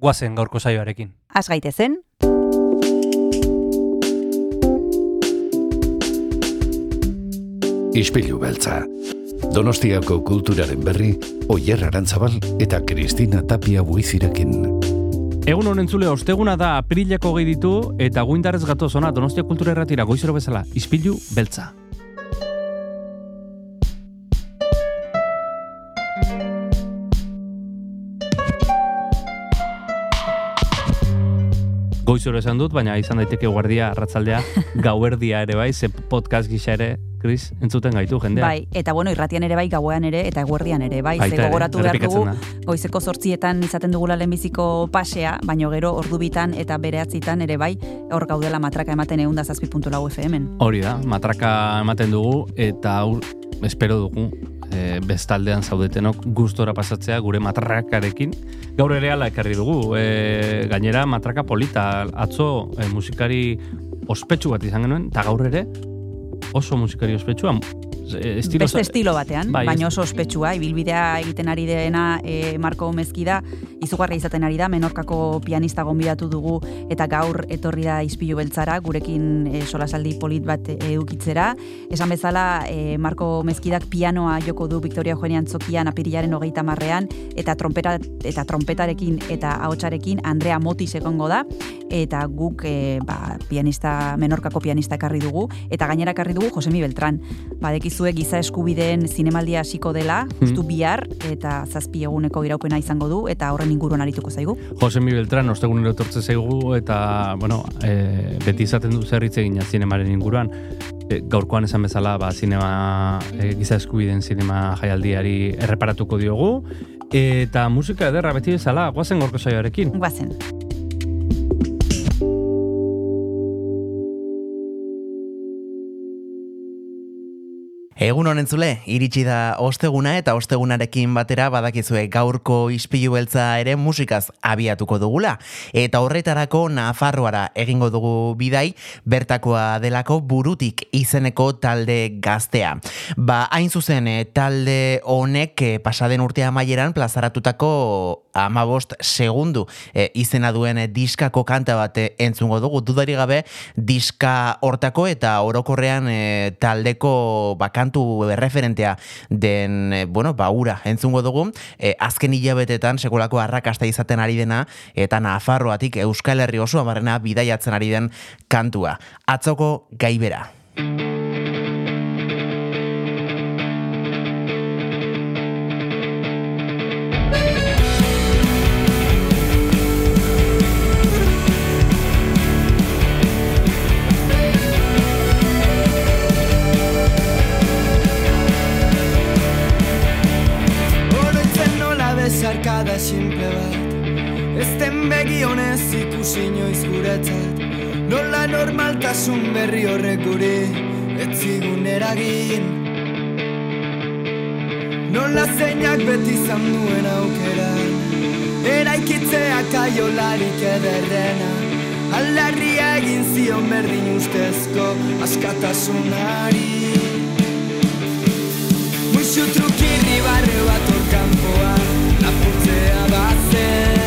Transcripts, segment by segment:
guazen gaurko saioarekin. Az gaitezen, Ispilu beltza. Donostiako kulturaren berri, Oyer Arantzabal eta Kristina Tapia buizirekin. Egun honen zule, osteguna da aprileko gehi ditu eta guindarrez gatoz ona Donostia Kultura Erratira goizero bezala, izpilu beltza. Goizero esan dut, baina izan daiteke guardia, arratzaldea, gauerdia ere bai, ze podcast gisa ere, Chris, entzuten gaitu jendea. bai, eta bueno, irratian ere bai, gauean ere, eta eguerdian ere bai, Baita ze gogoratu behar dugu, goizeko sortzietan izaten dugula lehenbiziko pasea, baino gero ordubitan eta bereatzitan ere bai, hor gaudela matraka ematen egun da zazpi puntu lau FM-en. Hori da, matraka ematen dugu eta espero dugu e, bestaldean zaudetenok gustora pasatzea gure matrakarekin. Gaur ere ala ekarri dugu, e, gainera matraka polita, atzo e, musikari ospetsu bat izan genuen, eta gaur ere oso musikari ospetsua. Estilo, Beste estilo batean, Bai, baina oso ospetsua, ibilbidea egiten ari dena e, Marko Mezkida, izugarri izaten ari da, menorkako pianista gonbidatu dugu, eta gaur etorri da izpilu beltzara, gurekin e, solasaldi polit bat edukitzera. Esan bezala, e, Marko Mezkidak pianoa joko du Victoria Eugenia Antzokian apirilaren hogeita marrean, eta trompeta, eta trompetarekin eta ahotsarekin Andrea Motis egongo da, eta guk e, ba, pianista, menorkako pianista ekarri dugu, eta gainera ekarri dugu Josemi Beltran. Badekizue giza eskubideen zinemaldia hasiko dela, justu bihar, eta zazpi eguneko iraupena izango du, eta horren inguruan arituko zaigu. Josemi Beltran ostegunero etortze zaigu eta bueno, e, beti izaten du zer hitz egina zinemaren inguruan. E, gaurkoan esan bezala ba, zinema, e, giza eskubideen zinema jaialdiari erreparatuko diogu. Eta musika ederra beti bezala, guazen gorko saioarekin. Guazen. Egun honen zule, iritsi da osteguna eta ostegunarekin batera badakizue gaurko ispilu beltza ere musikaz abiatuko dugula. Eta horretarako Nafarroara egingo dugu bidai, bertakoa delako burutik izeneko talde gaztea. Ba, hain zuzen, eh, talde honek eh, pasaden urtea maieran plazaratutako amabost segundu eh, izena duen diskako kanta bat entzungo dugu. Dudari gabe diska hortako eta orokorrean eh, taldeko bakantu referentea den, eh, bueno, ba, ura entzungo dugu. Eh, azken hilabetetan sekulako arrakasta izaten ari dena eta Nafarroatik Euskal Herri oso amarrena bidaiatzen ari den kantua. Atzoko gaibera. Simple bat. Ezten begi honez ikusi inoiz guretzat. Nola normaltasun berri horrek guri Ez zigun eragin. Nola zeinak beti izan duen aukera. Eraikitzea kaiolarik ederrena. Aldarria egin zion berdin ustezko askatasunari. Muxu trukirri barre bat orkampoa ever since.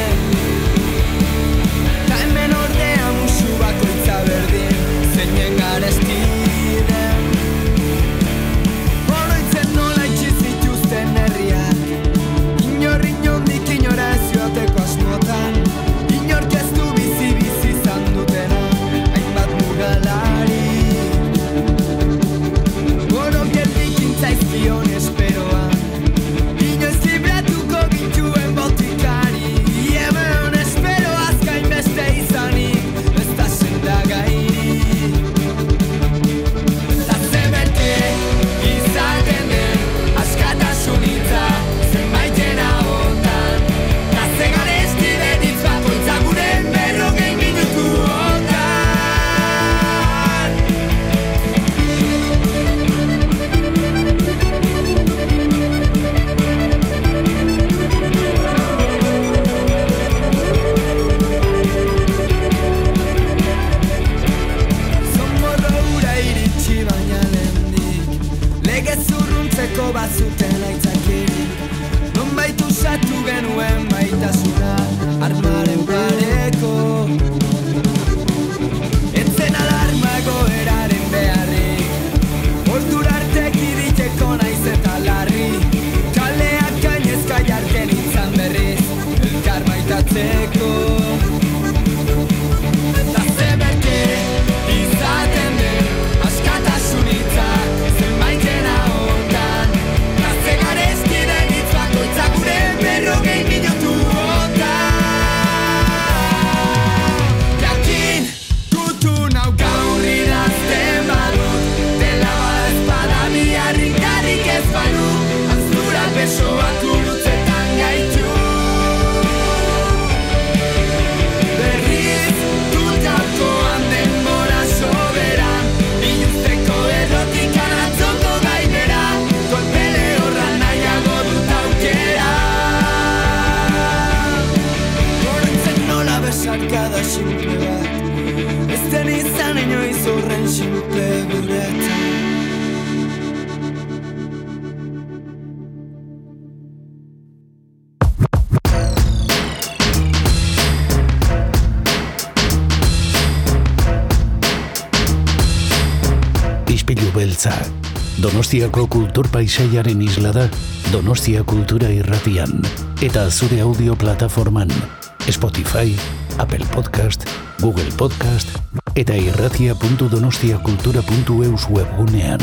Donostiako kultur paisaiaren isla da Donostia Kultura Irratian. Eta zure audio plataforman Spotify, Apple Podcast, Google Podcast eta irratia.donostiakultura.eus webgunean.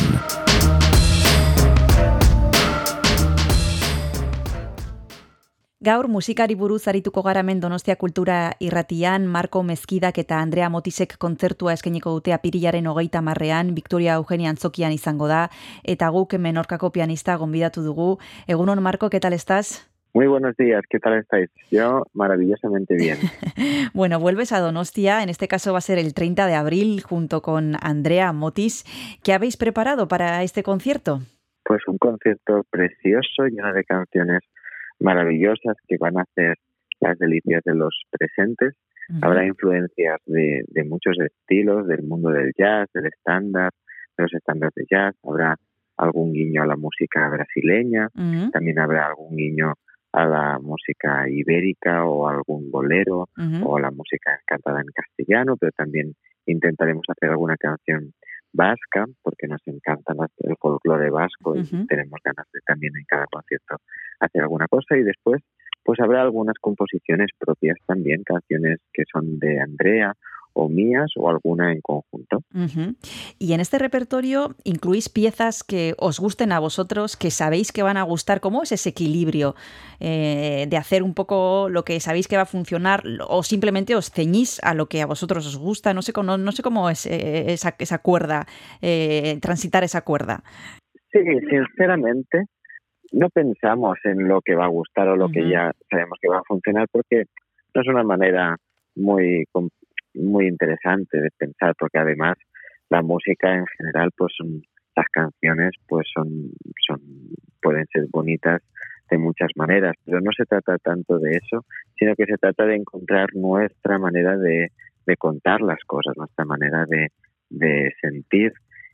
Gaur musikari buruz arituko garamen Donostia Kultura irratian, Marco Mezkidak eta Andrea Motisek kontzertua eskeniko dute apirilaren hogeita marrean, Victoria Eugenia Antzokian izango da, eta guk menorkako pianista gonbidatu dugu. Egunon, Marco, ¿qué tal estás? Muy buenos días, ¿qué tal estáis? Yo maravillosamente bien. bueno, vuelves a Donostia, en este caso va a ser el 30 de abril, junto con Andrea Motis. ¿Qué habéis preparado para este concierto? Pues un concierto precioso, lleno de canciones maravillosas que van a hacer las delicias de los presentes. Habrá influencias de, de, muchos estilos, del mundo del jazz, del estándar, de los estándares de jazz. Habrá algún guiño a la música brasileña, también habrá algún guiño a la música ibérica o algún bolero o a la música cantada en castellano, pero también intentaremos hacer alguna canción vasca, porque nos encanta el folclore vasco y tenemos ganas de también en cada concierto hacer alguna cosa. Y después pues habrá algunas composiciones propias también, canciones que son de Andrea o mías o alguna en conjunto. Y en este repertorio incluís piezas que os gusten a vosotros, que sabéis que van a gustar. ¿Cómo es ese equilibrio eh, de hacer un poco lo que sabéis que va a funcionar o simplemente os ceñís a lo que a vosotros os gusta? No sé, cómo, no sé cómo es eh, esa, esa cuerda, eh, transitar esa cuerda. Sí, sinceramente no pensamos en lo que va a gustar o lo que ya sabemos que va a funcionar porque no es una manera muy muy interesante de pensar porque además la música en general pues son las canciones pues son son pueden ser bonitas de muchas maneras pero no se trata tanto de eso sino que se trata de encontrar nuestra manera de, de contar las cosas nuestra manera de, de sentir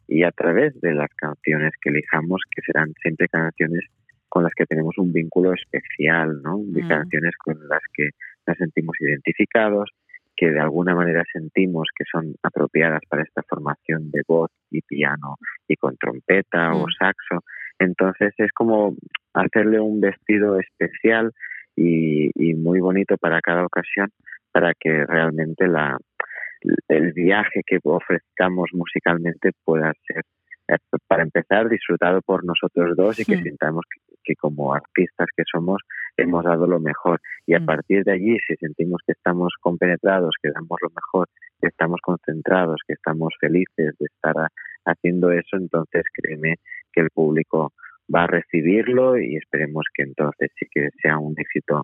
y a través de las canciones que elijamos que serán siempre canciones con las que tenemos un vínculo especial, ¿no? De mm. canciones con las que nos sentimos identificados, que de alguna manera sentimos que son apropiadas para esta formación de voz y piano y con trompeta o mm. saxo. Entonces es como hacerle un vestido especial y, y, muy bonito para cada ocasión para que realmente la, el viaje que ofrezcamos musicalmente pueda ser para empezar, disfrutado por nosotros dos y que sintamos que, como artistas que somos hemos dado lo mejor. Y a mm. partir de allí, si sentimos que estamos compenetrados, que damos lo mejor, que estamos concentrados, que estamos felices de estar haciendo eso, entonces créeme que el público va a recibirlo y esperemos que entonces sí que sea un éxito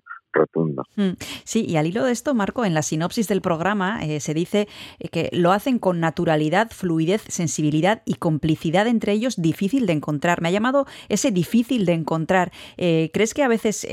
Mm, sí, y al hilo de esto, Marco, en la sinopsis del programa eh, se dice eh, que lo hacen con naturalidad, fluidez, sensibilidad y complicidad entre ellos difícil de encontrar. Me ha llamado ese difícil de encontrar. Eh, ¿Crees que a veces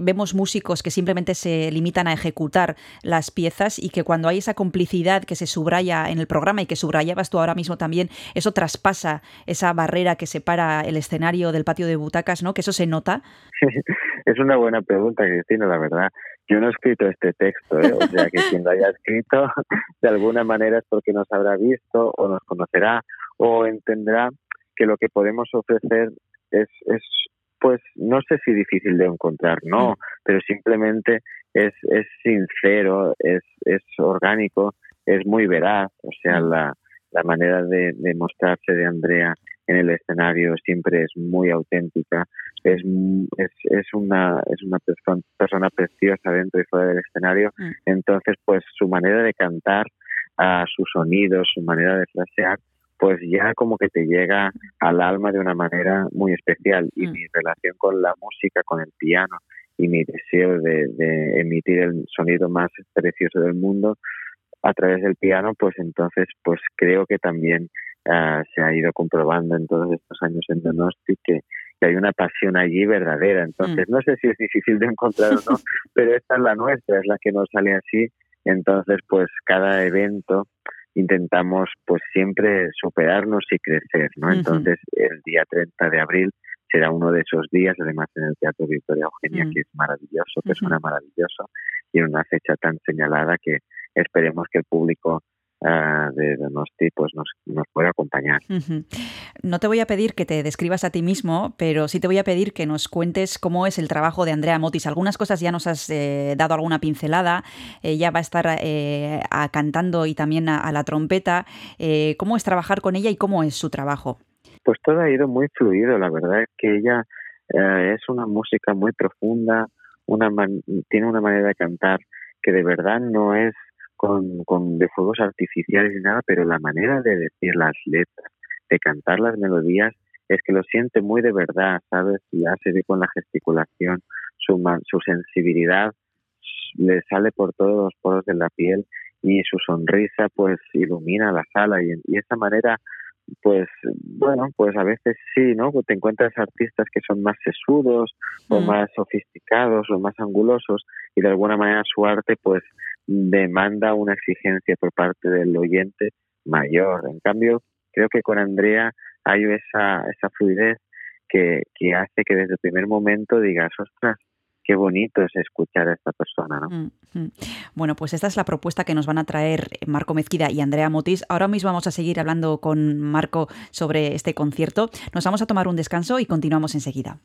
vemos músicos que simplemente se limitan a ejecutar las piezas y que cuando hay esa complicidad que se subraya en el programa y que subrayabas tú ahora mismo también, eso traspasa esa barrera que separa el escenario del patio de butacas, ¿no? Que eso se nota. es una buena pregunta, Cristina, la verdad. Yo no he escrito este texto, ¿eh? o sea que quien lo haya escrito de alguna manera es porque nos habrá visto o nos conocerá o entenderá que lo que podemos ofrecer es, es pues no sé si difícil de encontrar, no, mm. pero simplemente es, es sincero, es, es orgánico, es muy veraz, o sea, la, la manera de, de mostrarse de Andrea en el escenario siempre es muy auténtica, es, es, es una, es una persona, persona preciosa dentro y fuera del escenario, Mm. entonces pues su manera de cantar, a su sonido, su manera de frasear, pues ya como que te llega al alma de una manera muy especial y Mm. mi relación con la música, con el piano y mi deseo de, de emitir el sonido más precioso del mundo a través del piano, pues entonces pues creo que también ah, se ha ido comprobando en todos estos años en Donosti que, que hay una pasión allí verdadera. Entonces, no sé si es difícil de encontrar o no, pero esta es la nuestra, es la que nos sale así. Entonces, pues cada evento intentamos pues siempre superarnos y crecer, ¿no? Entonces, el día 30 de abril será uno de esos días, además en el Teatro Victoria Eugenia, Mm. que es maravilloso, que Ujú. suena maravilloso, y en una fecha tan señalada que esperemos que el público ah, de Donosti pues nos, nos pueda acompañar. No te voy a pedir que te describas a ti mismo, pero sí te voy a pedir que nos cuentes cómo es el trabajo de Andrea Motis. Algunas cosas ya nos has eh, dado alguna pincelada. Ella va a estar eh, a- cantando y también a, a la trompeta. Eh, ¿Cómo es trabajar con ella y cómo es su trabajo? Pues todo ha ido muy fluido, la verdad es que ella eh, es una música muy profunda, una man- tiene una manera de cantar que de verdad no es con, con de fuegos artificiales ni nada, pero la manera de decir las letras, de cantar las melodías, es que lo siente muy de verdad, ¿sabes? Y ya se ve con la gesticulación, su, su sensibilidad le sale por todos los poros de la piel y su sonrisa pues ilumina la sala y, y esa manera pues bueno pues a veces sí no te encuentras artistas que son más sesudos o Mm. más sofisticados o más angulosos y de alguna manera su arte pues demanda una exigencia por parte del oyente mayor en cambio creo que con Andrea hay esa esa fluidez que, hace que desde el primer momento digas ostras qué bonito es escuchar a esta persona no Mm, mm. Bueno, pues esta es la propuesta que nos van a traer Marco Mezquida y Andrea Motis. Ahora mismo vamos a seguir hablando con Marco sobre este concierto. Nos vamos a tomar un descanso y continuamos enseguida.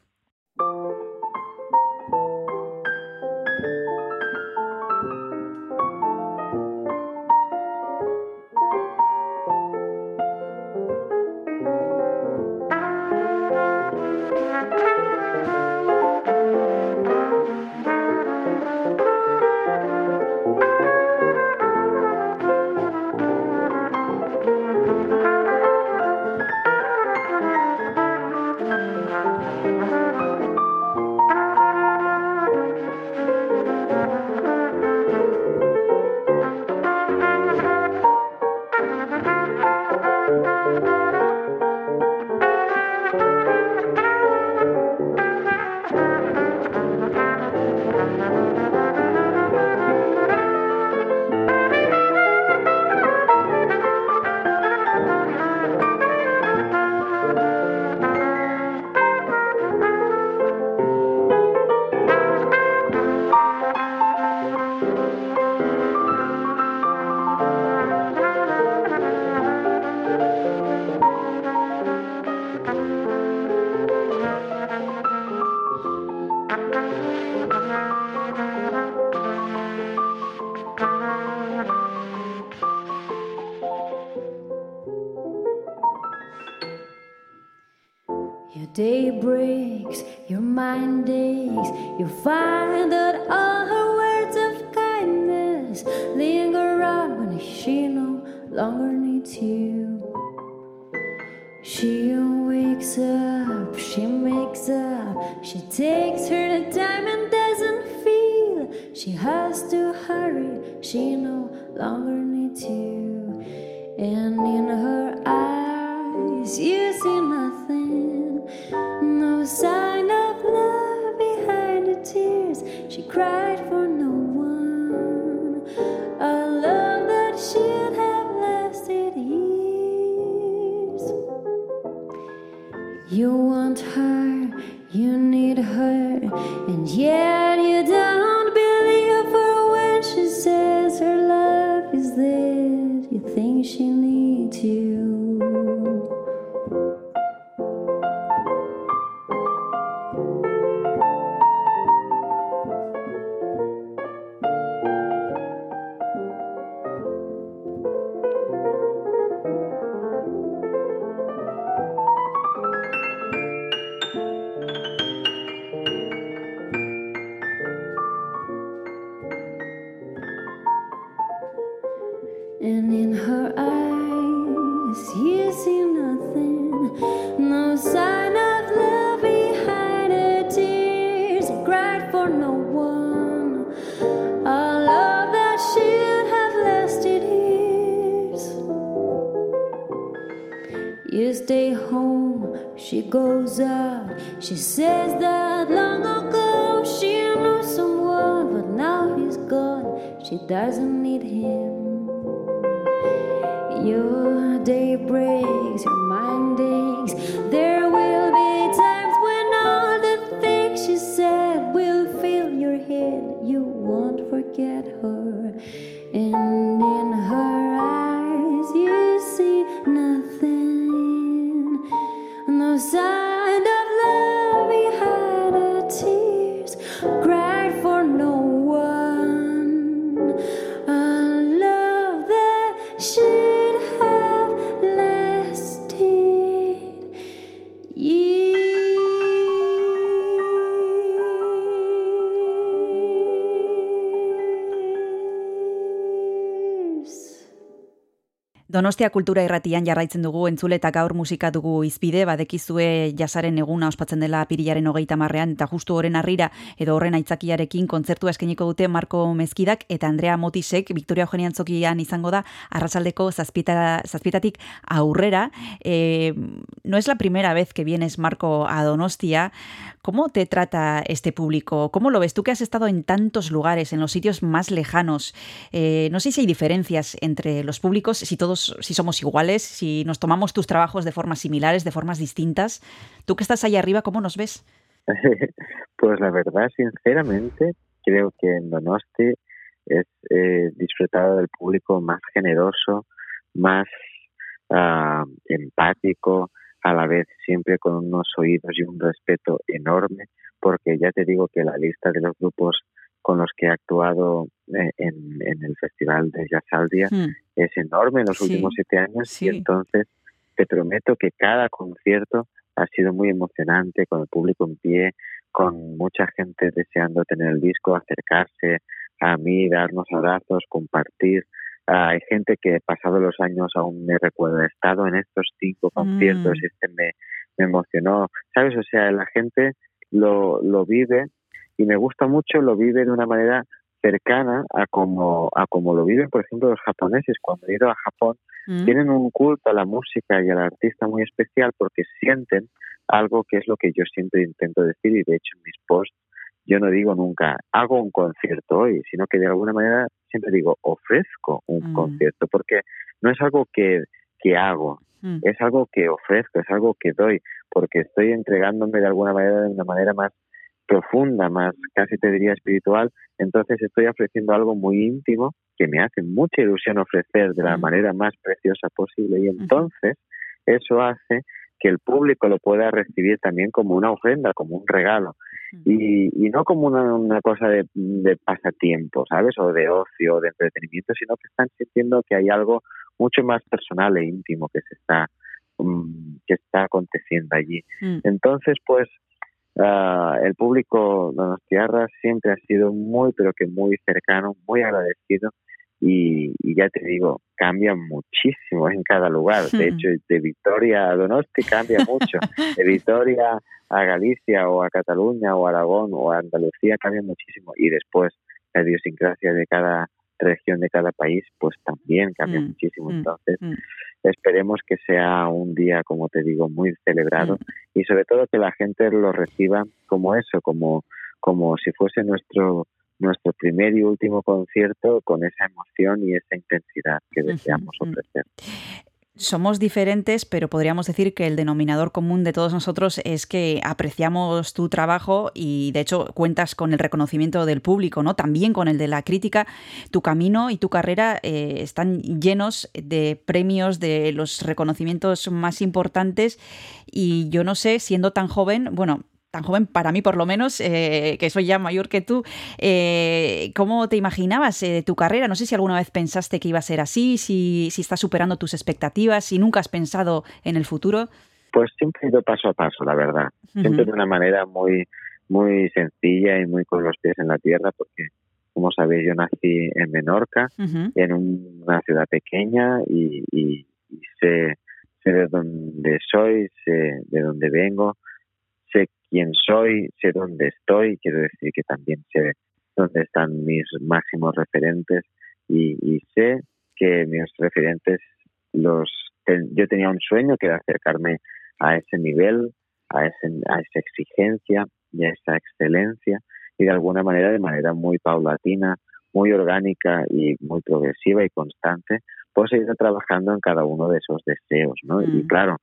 Donostia kultura irratian jarraitzen dugu entzule eta gaur musika dugu izpide, badekizue jasaren eguna ospatzen dela pirilaren hogeita marrean, eta justu horren harrira edo horren aitzakiarekin kontzertua eskainiko dute Marko Mezkidak eta Andrea Motisek, Victoria Eugenia Antzokian izango da, arrasaldeko zazpita, zazpitatik aurrera. Eh, no es la primera vez que vienes, Marco, a Donostia. ¿Cómo te trata este público? ¿Cómo lo ves? Tú que has estado en tantos lugares, en los sitios más lejanos. Eh, no sé si hay diferencias entre los públicos, si todos, si somos iguales, si nos tomamos tus trabajos de formas similares, de formas distintas. Tú que estás ahí arriba, ¿cómo nos ves? pues la verdad, sinceramente, creo que en Donosti es eh, disfrutado del público más generoso, más ah, empático, a la vez siempre con unos oídos y un respeto enorme, porque ya te digo que la lista de los grupos con los que he actuado eh, en, en el Festival de Jazzaldia Hmm. es enorme en los Sí, últimos siete años sí. y entonces te prometo que cada concierto ha sido muy emocionante, con el público en pie, con mucha gente deseando tener el disco, acercarse a mí, darnos abrazos, compartir. Ah, hay gente que pasado los años aún me recuerda, he estado en estos cinco conciertos, Mm. este me, me emocionó, ¿sabes? O sea, la gente lo, lo vive y me gusta mucho, lo vive de una manera cercana a como, a como lo viven, por ejemplo, los japoneses. Cuando he ido a Japón, Mm. tienen un culto a la música y al artista muy especial porque sienten algo que es lo que yo siempre intento decir y de hecho en mis posts yo no digo nunca hago un concierto hoy, sino que de alguna manera siempre digo ofrezco un Mm. concierto porque no es algo que, que hago, Mm. es algo que ofrezco, es algo que doy, porque estoy entregándome de alguna manera de una manera más profunda, más casi te diría espiritual, entonces estoy ofreciendo algo muy íntimo que me hace mucha ilusión ofrecer de la manera más preciosa posible y entonces eso hace que el público lo pueda recibir también como una ofrenda, como un regalo y, y no como una, una cosa de, de pasatiempo, ¿sabes? O de ocio, o de entretenimiento, sino que están sintiendo que hay algo mucho más personal e íntimo que se está mm, que está aconteciendo allí. Mm. Entonces, pues ah, el público de Donostiarra siempre ha sido muy, pero que muy cercano, muy agradecido y, y ya te digo, cambia muchísimo en cada lugar. De Hmm. hecho, de Vitoria a Donosti cambia mucho. De Vitoria a Galicia o a Cataluña o a Aragón o a Andalucía cambia muchísimo. Y después la idiosincrasia de cada región, de cada país, pues también cambia Mm, muchísimo. mm, Entonces, mm. Esperemos que sea un día, como te digo, muy celebrado y sobre todo que la gente lo reciba como eso, como, como si fuese nuestro nuestro primer y último concierto con esa emoción y esa intensidad que deseamos ofrecer. Somos diferentes, pero podríamos decir que el denominador común de todos nosotros es que apreciamos tu trabajo y de hecho cuentas con el reconocimiento del público, ¿no? También con el de la crítica. Tu camino y tu carrera eh, están llenos de premios, de los reconocimientos más importantes y yo no sé, siendo tan joven, bueno, tan joven para mí por lo menos, eh, que soy ya mayor que tú, eh, ¿cómo te imaginabas eh, tu carrera? No sé si alguna vez pensaste que iba a ser así, si, si estás superando tus expectativas, si nunca has pensado en el futuro. Pues siempre he ido paso a paso, la verdad. Siempre de una manera muy, muy sencilla y muy con los pies en la tierra, porque como sabéis, yo nací en Menorca, en un- una ciudad pequeña y, y- y sé, sé de dónde soy, sé de dónde vengo, quién soy, sé dónde estoy, quiero decir que también sé dónde están mis máximos referentes y, y sé que mis referentes los ten- yo tenía un sueño que era acercarme a ese nivel, a, ese, a esa exigencia y a esa excelencia y de alguna manera, de manera muy paulatina, muy orgánica y muy progresiva y constante, pues he ido trabajando en cada uno de esos deseos, ¿no? Y Mm. claro,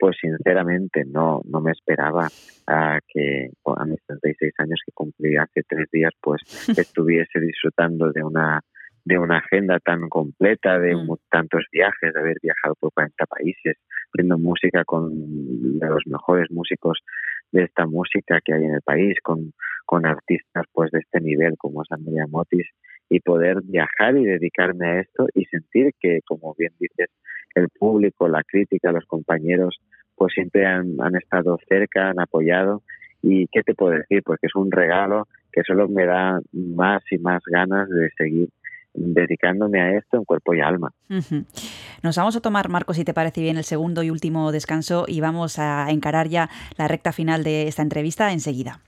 pues sinceramente no, no me esperaba a que a mis 36 años que cumplí hace tres días, pues estuviese disfrutando de una de una agenda tan completa, de Mm. tantos viajes, de haber viajado por 40 países, haciendo música con de los mejores músicos de esta música que hay en el país, con, con artistas pues de este nivel como es Andrea Motis, y poder viajar y dedicarme a esto y sentir que, como bien dices, el público, la crítica, los compañeros, pues siempre han, han estado cerca, han apoyado. ¿Y qué te puedo decir? Pues que es un regalo que solo me da más y más ganas de seguir dedicándome a esto en cuerpo y alma. Nos vamos a tomar, Marco, si te parece bien, el segundo y último descanso y vamos a encarar ya la recta final de esta entrevista enseguida.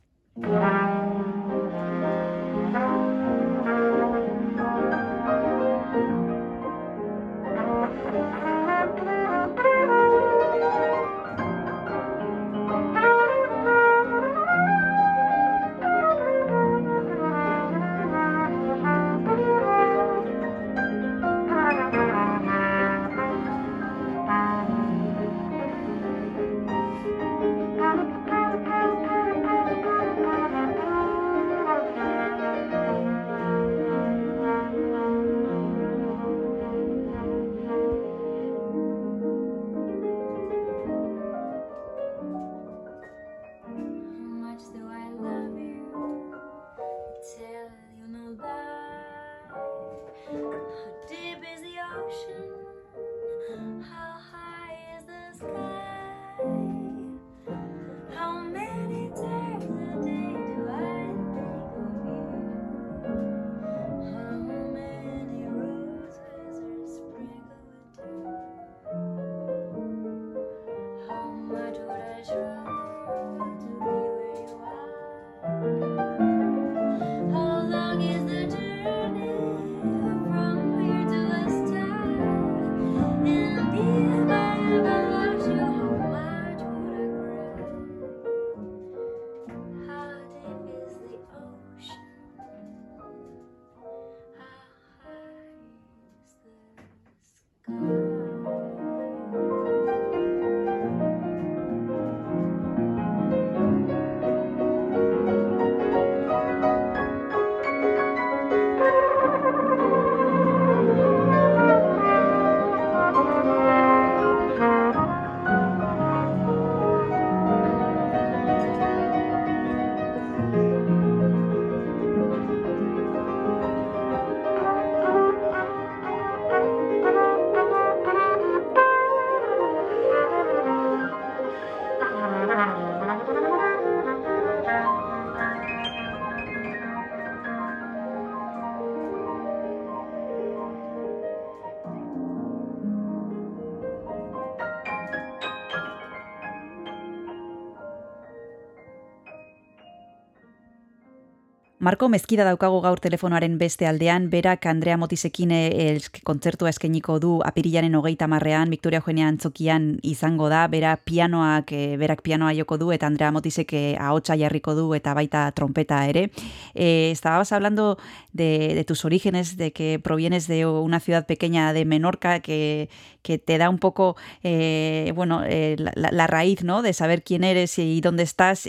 Marko Mezkida daukagu gaur telefonoaren beste aldean, berak Andrea Motisekin eh, esk- kontzertua eskainiko du apirilaren hogeita marrean, Victoria Eugenia Antzokian izango da, bera pianoak, eh, berak pianoa joko du, eta Andrea Motisek eh, ahotsa jarriko du, eta baita trompeta ere. Eh, estabas hablando de, tus orígenes, de que provienes de una ciudad pequeña de Menorca, que, que te da un poco, bueno, la, la- raíz, ¿no? De saber quién eres y dónde estás.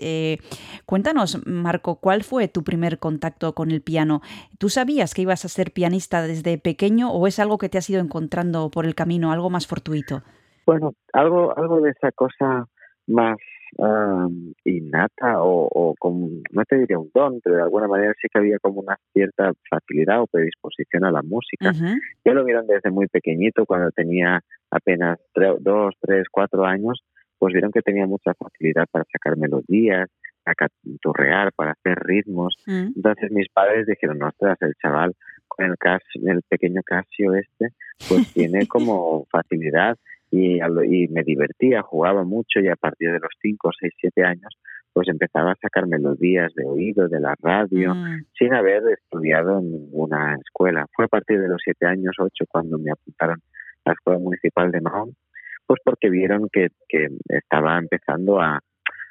Cuéntanos, Marco, ¿cuál fue tu primer contacto con el piano? ¿Tú sabías que ibas a ser pianista desde pequeño o es algo que te has ido encontrando por el camino, algo más fortuito? Bueno, algo, algo de esa cosa más ah, innata o, o como, no te diría un don, pero de alguna manera sí que había como una cierta facilidad o predisposición a la música. Ujú. Yo lo vieron desde muy pequeñito, cuando tenía apenas tre- dos, tres, cuatro años, pues vieron que tenía mucha facilidad para sacar melodías canturrear, para hacer ritmos. Mm. Entonces mis padres dijeron, ostras, el chaval con el, Casio, el pequeño Casio este, pues tiene como facilidad y, a y me divertía, jugaba mucho y a partir de los 5, 6, 7 años pues empezaba a sacar melodías de oído, de la radio, Mm. sin haber estudiado en ninguna escuela. Fue a partir de los siete años, ocho, cuando me apuntaron a la Escuela Municipal de Mahón, pues porque vieron que, que estaba empezando a,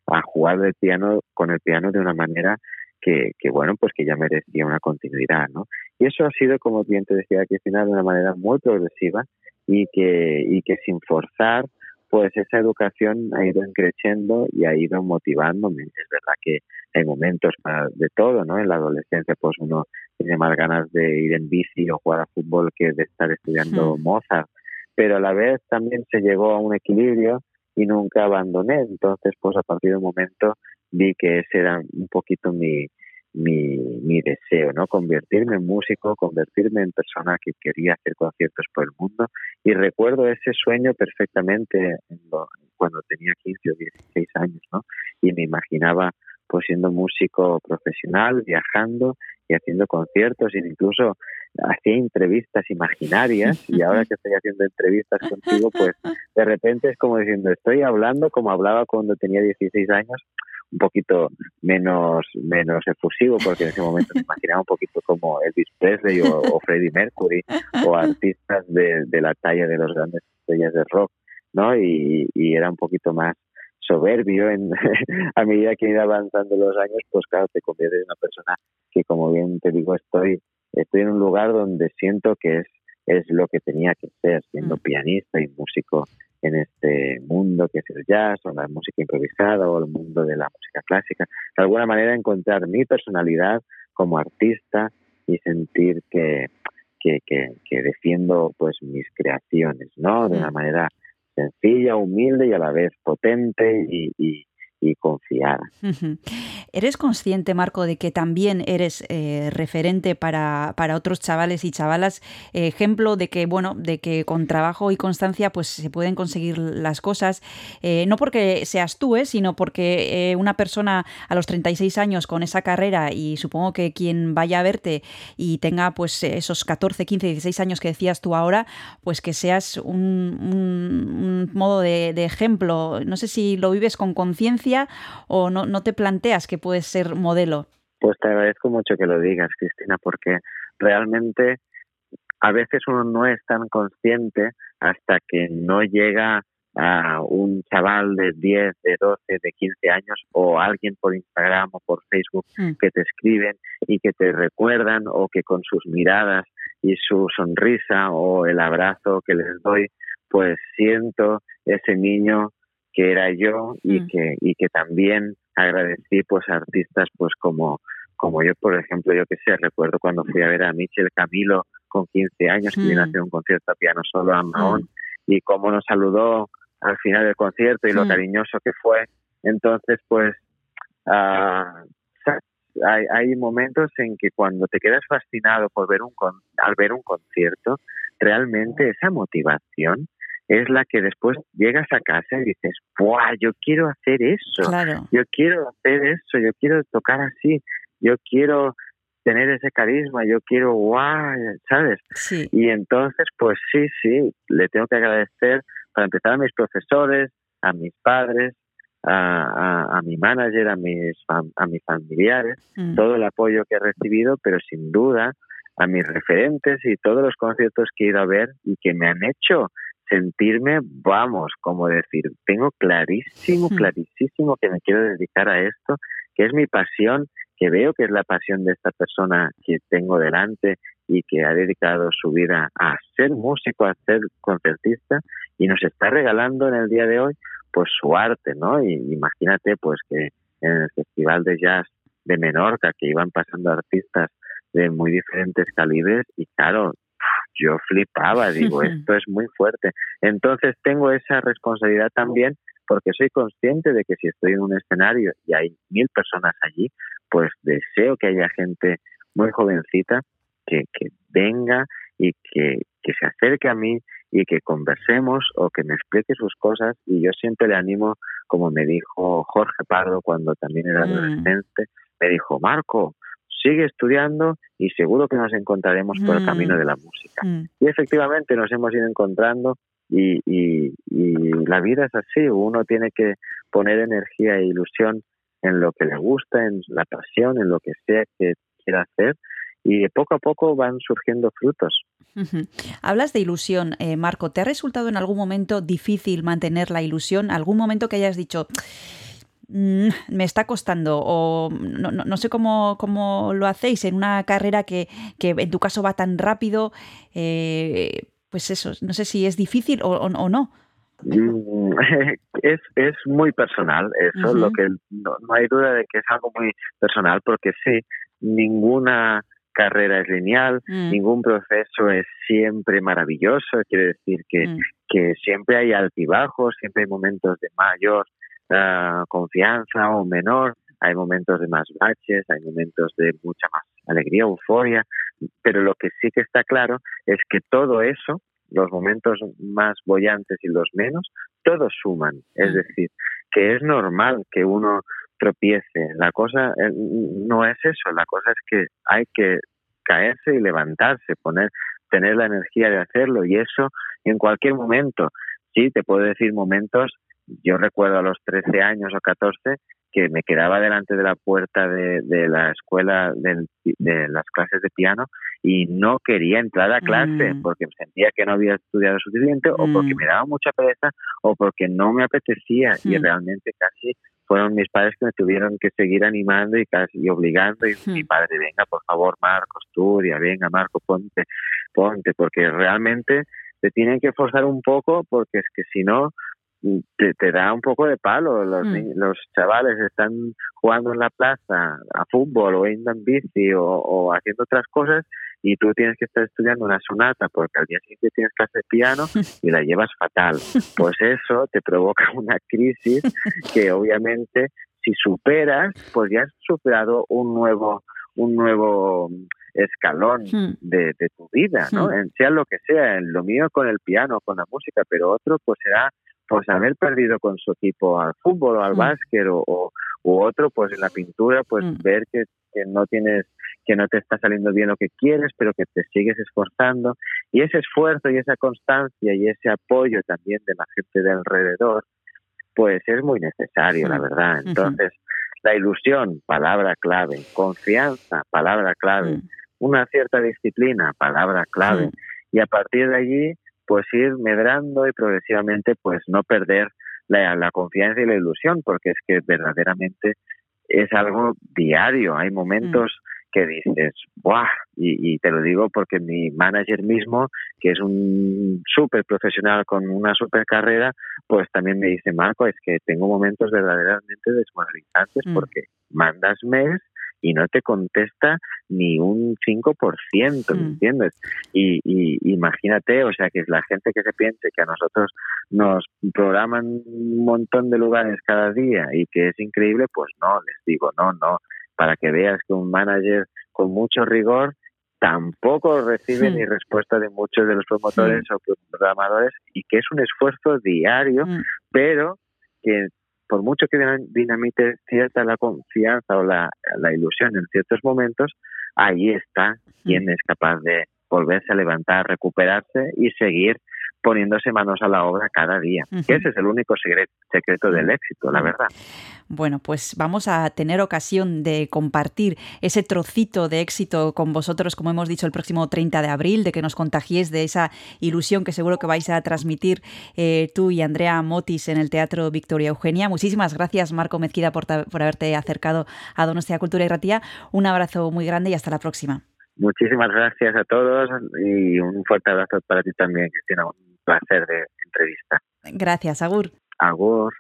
a jugar el piano con el piano de una manera que, que, bueno, pues que ya merecía una continuidad, ¿no? Y eso ha sido, como bien te decía, Cristina, de una manera muy progresiva y que, y que sin forzar, pues esa educación ha ido creciendo y ha ido motivándome. Es verdad que hay momentos para de todo, ¿no? En la adolescencia, pues uno tiene más ganas de ir en bici o jugar a fútbol que de estar estudiando Hmm. Mozart. Pero a la vez también se llegó a un equilibrio y nunca abandoné. Entonces, pues a partir de un momento vi que ese era un poquito mi, mi, mi deseo, ¿no? Convertirme en músico, convertirme en persona que quería hacer conciertos por el mundo. Y recuerdo ese sueño perfectamente cuando tenía 15 o 16 años, ¿no? Y me imaginaba pues siendo músico profesional, viajando y haciendo conciertos, e incluso hacía entrevistas imaginarias y ahora que estoy haciendo entrevistas contigo, pues de repente es como diciendo, estoy hablando como hablaba cuando tenía 16 años, un poquito menos menos efusivo, porque en ese momento me imaginaba un poquito como Elvis Presley o, Freddie Mercury o artistas de, de la talla de los grandes estrellas de rock, ¿no? Y era un poquito más soberbio en, a medida que iba avanzando los años, pues claro, te conviertes en una persona que, como bien te digo, estoy, estoy en un lugar donde siento que es, es lo que tenía que ser, siendo Mm. pianista y músico en este mundo que es el jazz o la música improvisada o el mundo de la música clásica. De alguna manera encontrar mi personalidad como artista y sentir que, que, que, que defiendo pues mis creaciones, ¿no? De una Mm. manera sencilla, humilde y a la vez potente y, y, y confiada. Ujú. ¿Eres consciente, Marco, de que también eres eh, referente para, para otros chavales y chavalas? Ejemplo de que, bueno, de que con trabajo y constancia pues se pueden conseguir las cosas. Eh, no porque seas tú, eh, sino porque una persona a los 36 años con esa carrera y supongo que quien vaya a verte y tenga pues esos 14, 15, 16 años que decías tú ahora, pues que seas un, modo de ejemplo. No sé si lo vives con conciencia o no, no te planteas que puedes ser modelo. Pues te agradezco mucho que lo digas, Cristina, porque realmente a veces uno no es tan consciente hasta que no llega a un chaval de 10, de 12, de 15 años o alguien por Instagram o por Facebook Mm. que te escriben y que te recuerdan o que con sus miradas y su sonrisa o el abrazo que les doy, pues siento ese niño que era yo y Mm. que y que también agradecí pues a artistas pues como como yo por ejemplo yo que sé recuerdo cuando fui a ver a Michel Camilo con 15 años que vino a Mm. hacer un concierto a piano solo a Mahón y cómo nos saludó al final del concierto y lo Mm. cariñoso que fue entonces pues sa- hay, hay momentos en que cuando te quedas fascinado por ver un con- al ver un concierto realmente esa motivación es la que después llegas a casa y dices, ¡buah! Yo quiero hacer eso, Claro. yo quiero hacer eso, yo quiero tocar así, yo quiero tener ese carisma, yo quiero, ¡guau! ¿Sabes? Sí. Y entonces, pues sí, sí, le tengo que agradecer para empezar a mis profesores, a mis padres, a, a- a mi manager, a mis, fam- a mis familiares, Mm. todo el apoyo que he recibido, pero sin duda a mis referentes y todos los conciertos que he ido a ver y que me han hecho sentirme, vamos, como decir, tengo clarísimo, clarísimo que me quiero dedicar a esto, que es mi pasión, que veo que es la pasión de esta persona que tengo delante y que ha dedicado su vida a ser músico, a ser concertista y nos está regalando en el día de hoy pues su arte, ¿no? Y imagínate pues que en el Festival de Jazz de Menorca que iban pasando artistas de muy diferentes calibres y claro, yo flipaba, digo, esto es muy fuerte. Entonces tengo esa responsabilidad también porque soy consciente de que si estoy en un escenario y hay mil personas allí, pues deseo que haya gente muy jovencita que, que venga y que, que se acerque a mí y que conversemos o que me explique sus cosas y yo siempre le animo, como me dijo Jorge Pardo cuando también era Mm. adolescente, me dijo, Marco, sigue estudiando y seguro que nos encontraremos por el Mm. camino de la música. Mm. Y efectivamente nos hemos ido encontrando y, y- y la vida es así, uno tiene que poner energía e ilusión en lo que le gusta, en la pasión, en lo que sea que quiera hacer y poco a poco van surgiendo frutos. Hablas de ilusión, eh, Marco. ¿Te ha resultado en algún momento difícil mantener la ilusión? ¿Algún momento que hayas dicho, "Mm, me está costando? O no, no- no sé cómo, cómo lo hacéis en una carrera que, que en tu caso va tan rápido. eh, pues eso, no sé si es difícil o, o- o no. Mm, es, es muy personal eso, Ujú. lo que no, no hay duda de que es algo muy personal porque sí, ninguna carrera es lineal, Mm, ningún proceso es siempre maravilloso, quiere decir que, mm, que siempre hay altibajos, siempre hay momentos de mayor confianza o menor, hay momentos de más baches, hay momentos de mucha más alegría, euforia, pero lo que sí que está claro es que todo eso, los momentos más bollantes y los menos, todos suman. Es decir, que es normal que uno tropiece. La cosa eh, no es eso, la cosa es que hay que caerse y levantarse, poner, tener la energía de hacerlo y eso en cualquier momento. Sí, te puedo decir momentos, yo recuerdo a los 13 años o 14 que me quedaba delante de la puerta de, de la escuela del- de las clases de piano y no quería entrar a clase Mm. porque sentía que no había estudiado suficiente o porque Mm. me daba mucha pereza o porque no me apetecía y Mm. realmente casi fueron mis padres que me tuvieron que seguir animando y casi y obligando y mi padre venga por favor Marco estudia venga Marco ponte ponte porque realmente te tienen que forzar un poco porque es que si no te, te da un poco de palo. Los, Mm. ni- los chavales están jugando en la plaza a fútbol o en bici o, o haciendo otras cosas y tú tienes que estar estudiando una sonata porque al día siguiente tienes clase de piano y la llevas fatal. Pues eso te provoca una crisis que obviamente si superas, pues ya has superado un nuevo un nuevo escalón Mm. de, de tu vida, ¿no? Mm. En sea lo que sea, en lo mío con el piano, con la música, pero otro pues será pues haber perdido con su equipo al fútbol o al básquet o, o- u otro pues en la pintura pues Mm. ver que, que no tienes que no te está saliendo bien lo que quieres pero que te sigues esforzando. Y ese esfuerzo y esa constancia y ese apoyo también de la gente de alrededor pues es muy necesario la verdad. Entonces la ilusión palabra clave confianza palabra clave Mm. una cierta disciplina, palabra clave, y a partir de allí, pues ir medrando y progresivamente, pues no perder la, la confianza y la ilusión, porque es que verdaderamente es algo diario. Hay momentos que dices, ¡buah! Y, y te lo digo porque mi manager mismo, que es un súper profesional con una súper carrera, pues también me dice, Marco, es que tengo momentos verdaderamente desmoralizantes Mm. porque mandas mails y no te contesta ni un 5%, ¿me Mm. entiendes? Y, y imagínate, o sea, que la gente que se piense que a nosotros nos programan un montón de lugares cada día y que es increíble, pues no, les digo, no, no, para que veas que un manager con mucho rigor tampoco recibe Mm. ni respuesta de muchos de los promotores o programadores y que es un esfuerzo diario, pero que por mucho que dina- dinamite cierta la confianza o la, la ilusión en ciertos momentos, ahí está quien es capaz de volverse a levantar, recuperarse y seguir poniéndose manos a la obra cada día. Que ese es el único secre- secreto del éxito, la verdad. Bueno, pues vamos a tener ocasión de compartir ese trocito de éxito con vosotros, como hemos dicho, el próximo 30 de abril, de que nos contagiéis de esa ilusión que seguro que vais a transmitir eh, tú y Andrea Motis en el Teatro Victoria Eugenia. Muchísimas gracias, Marco Mezquida, por, por haberte acercado a Donostia Cultura y Ratía. Un abrazo muy grande y hasta la próxima. Muchísimas gracias a todos y un fuerte abrazo para ti también, Cristina. Placer de entrevista. Gracias, Agur. Agur.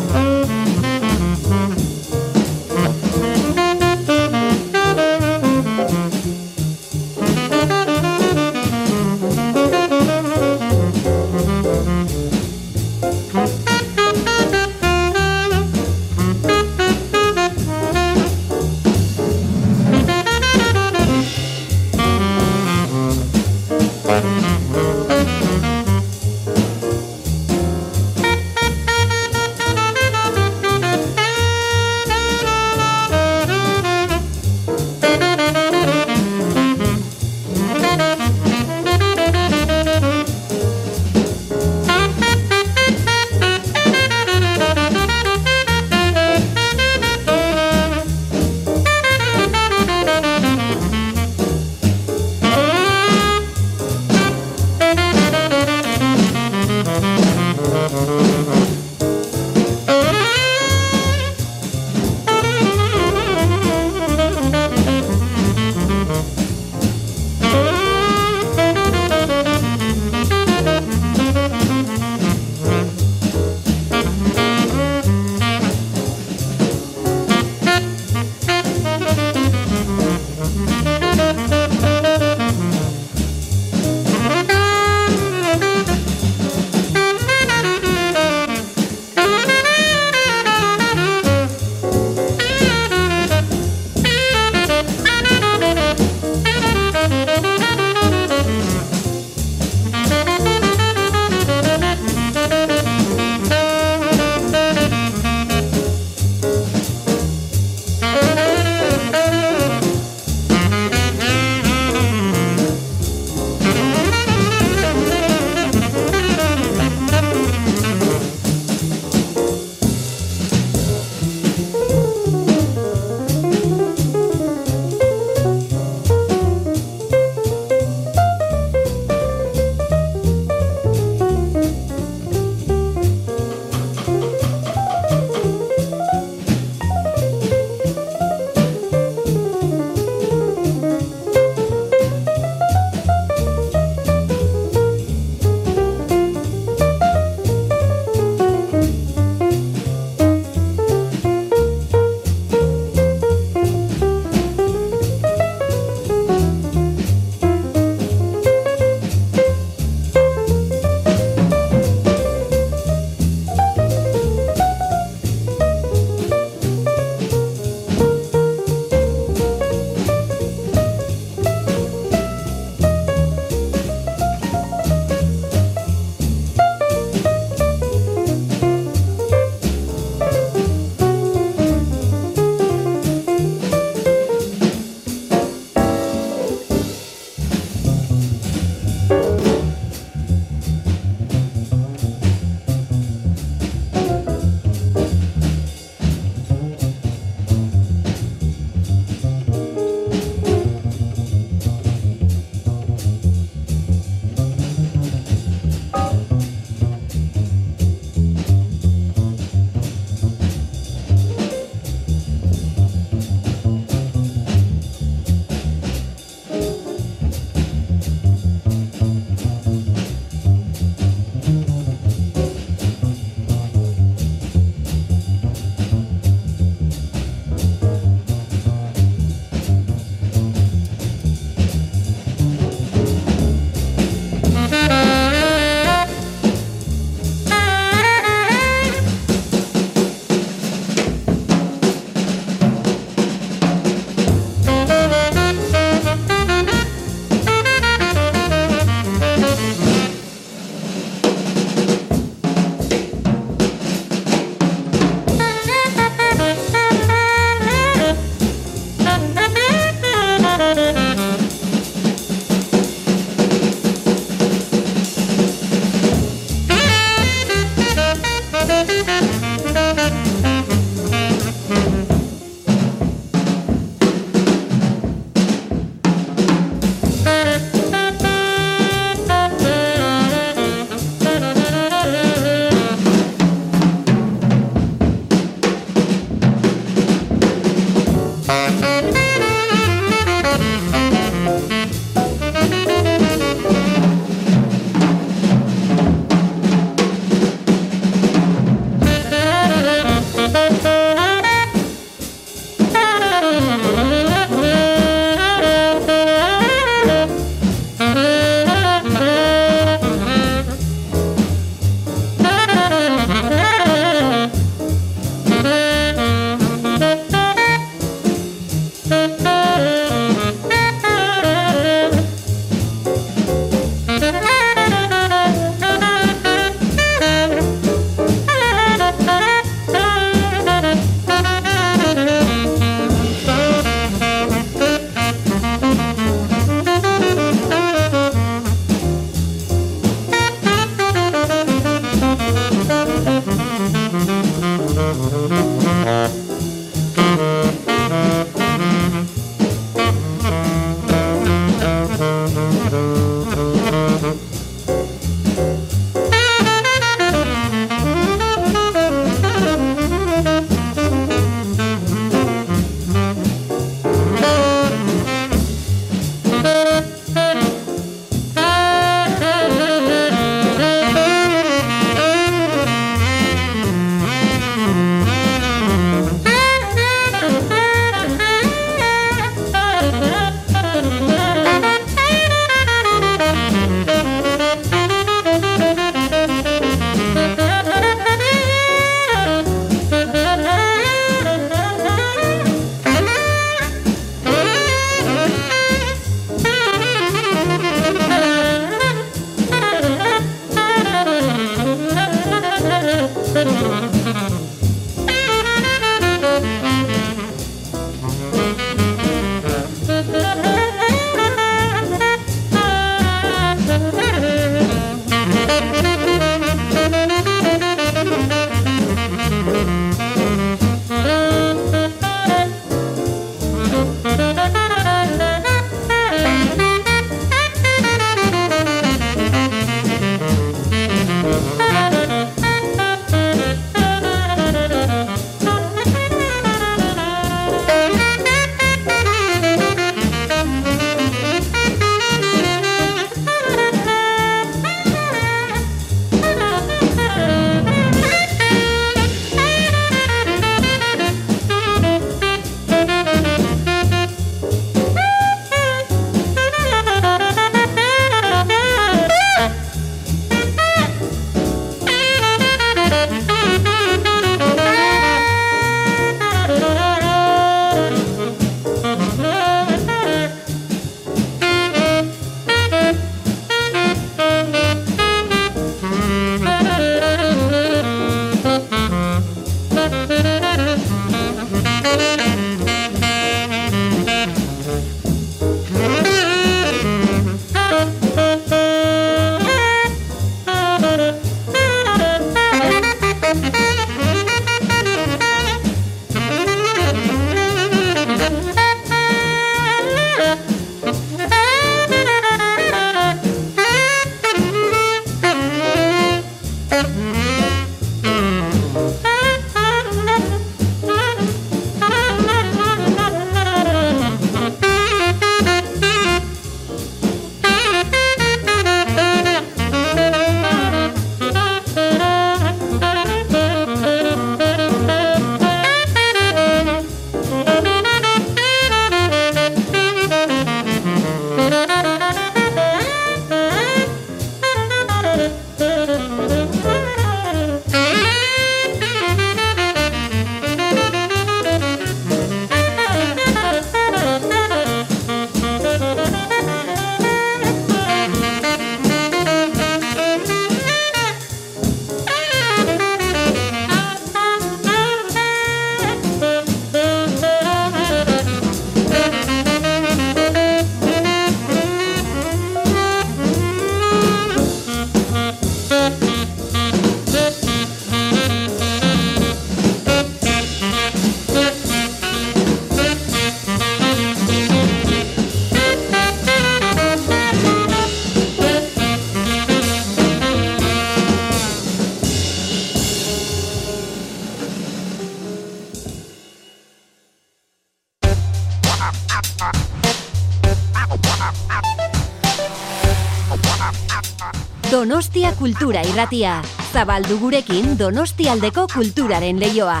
Kultura Irratia. Zabaldu gurekin Donostialdeko kulturaren leioa.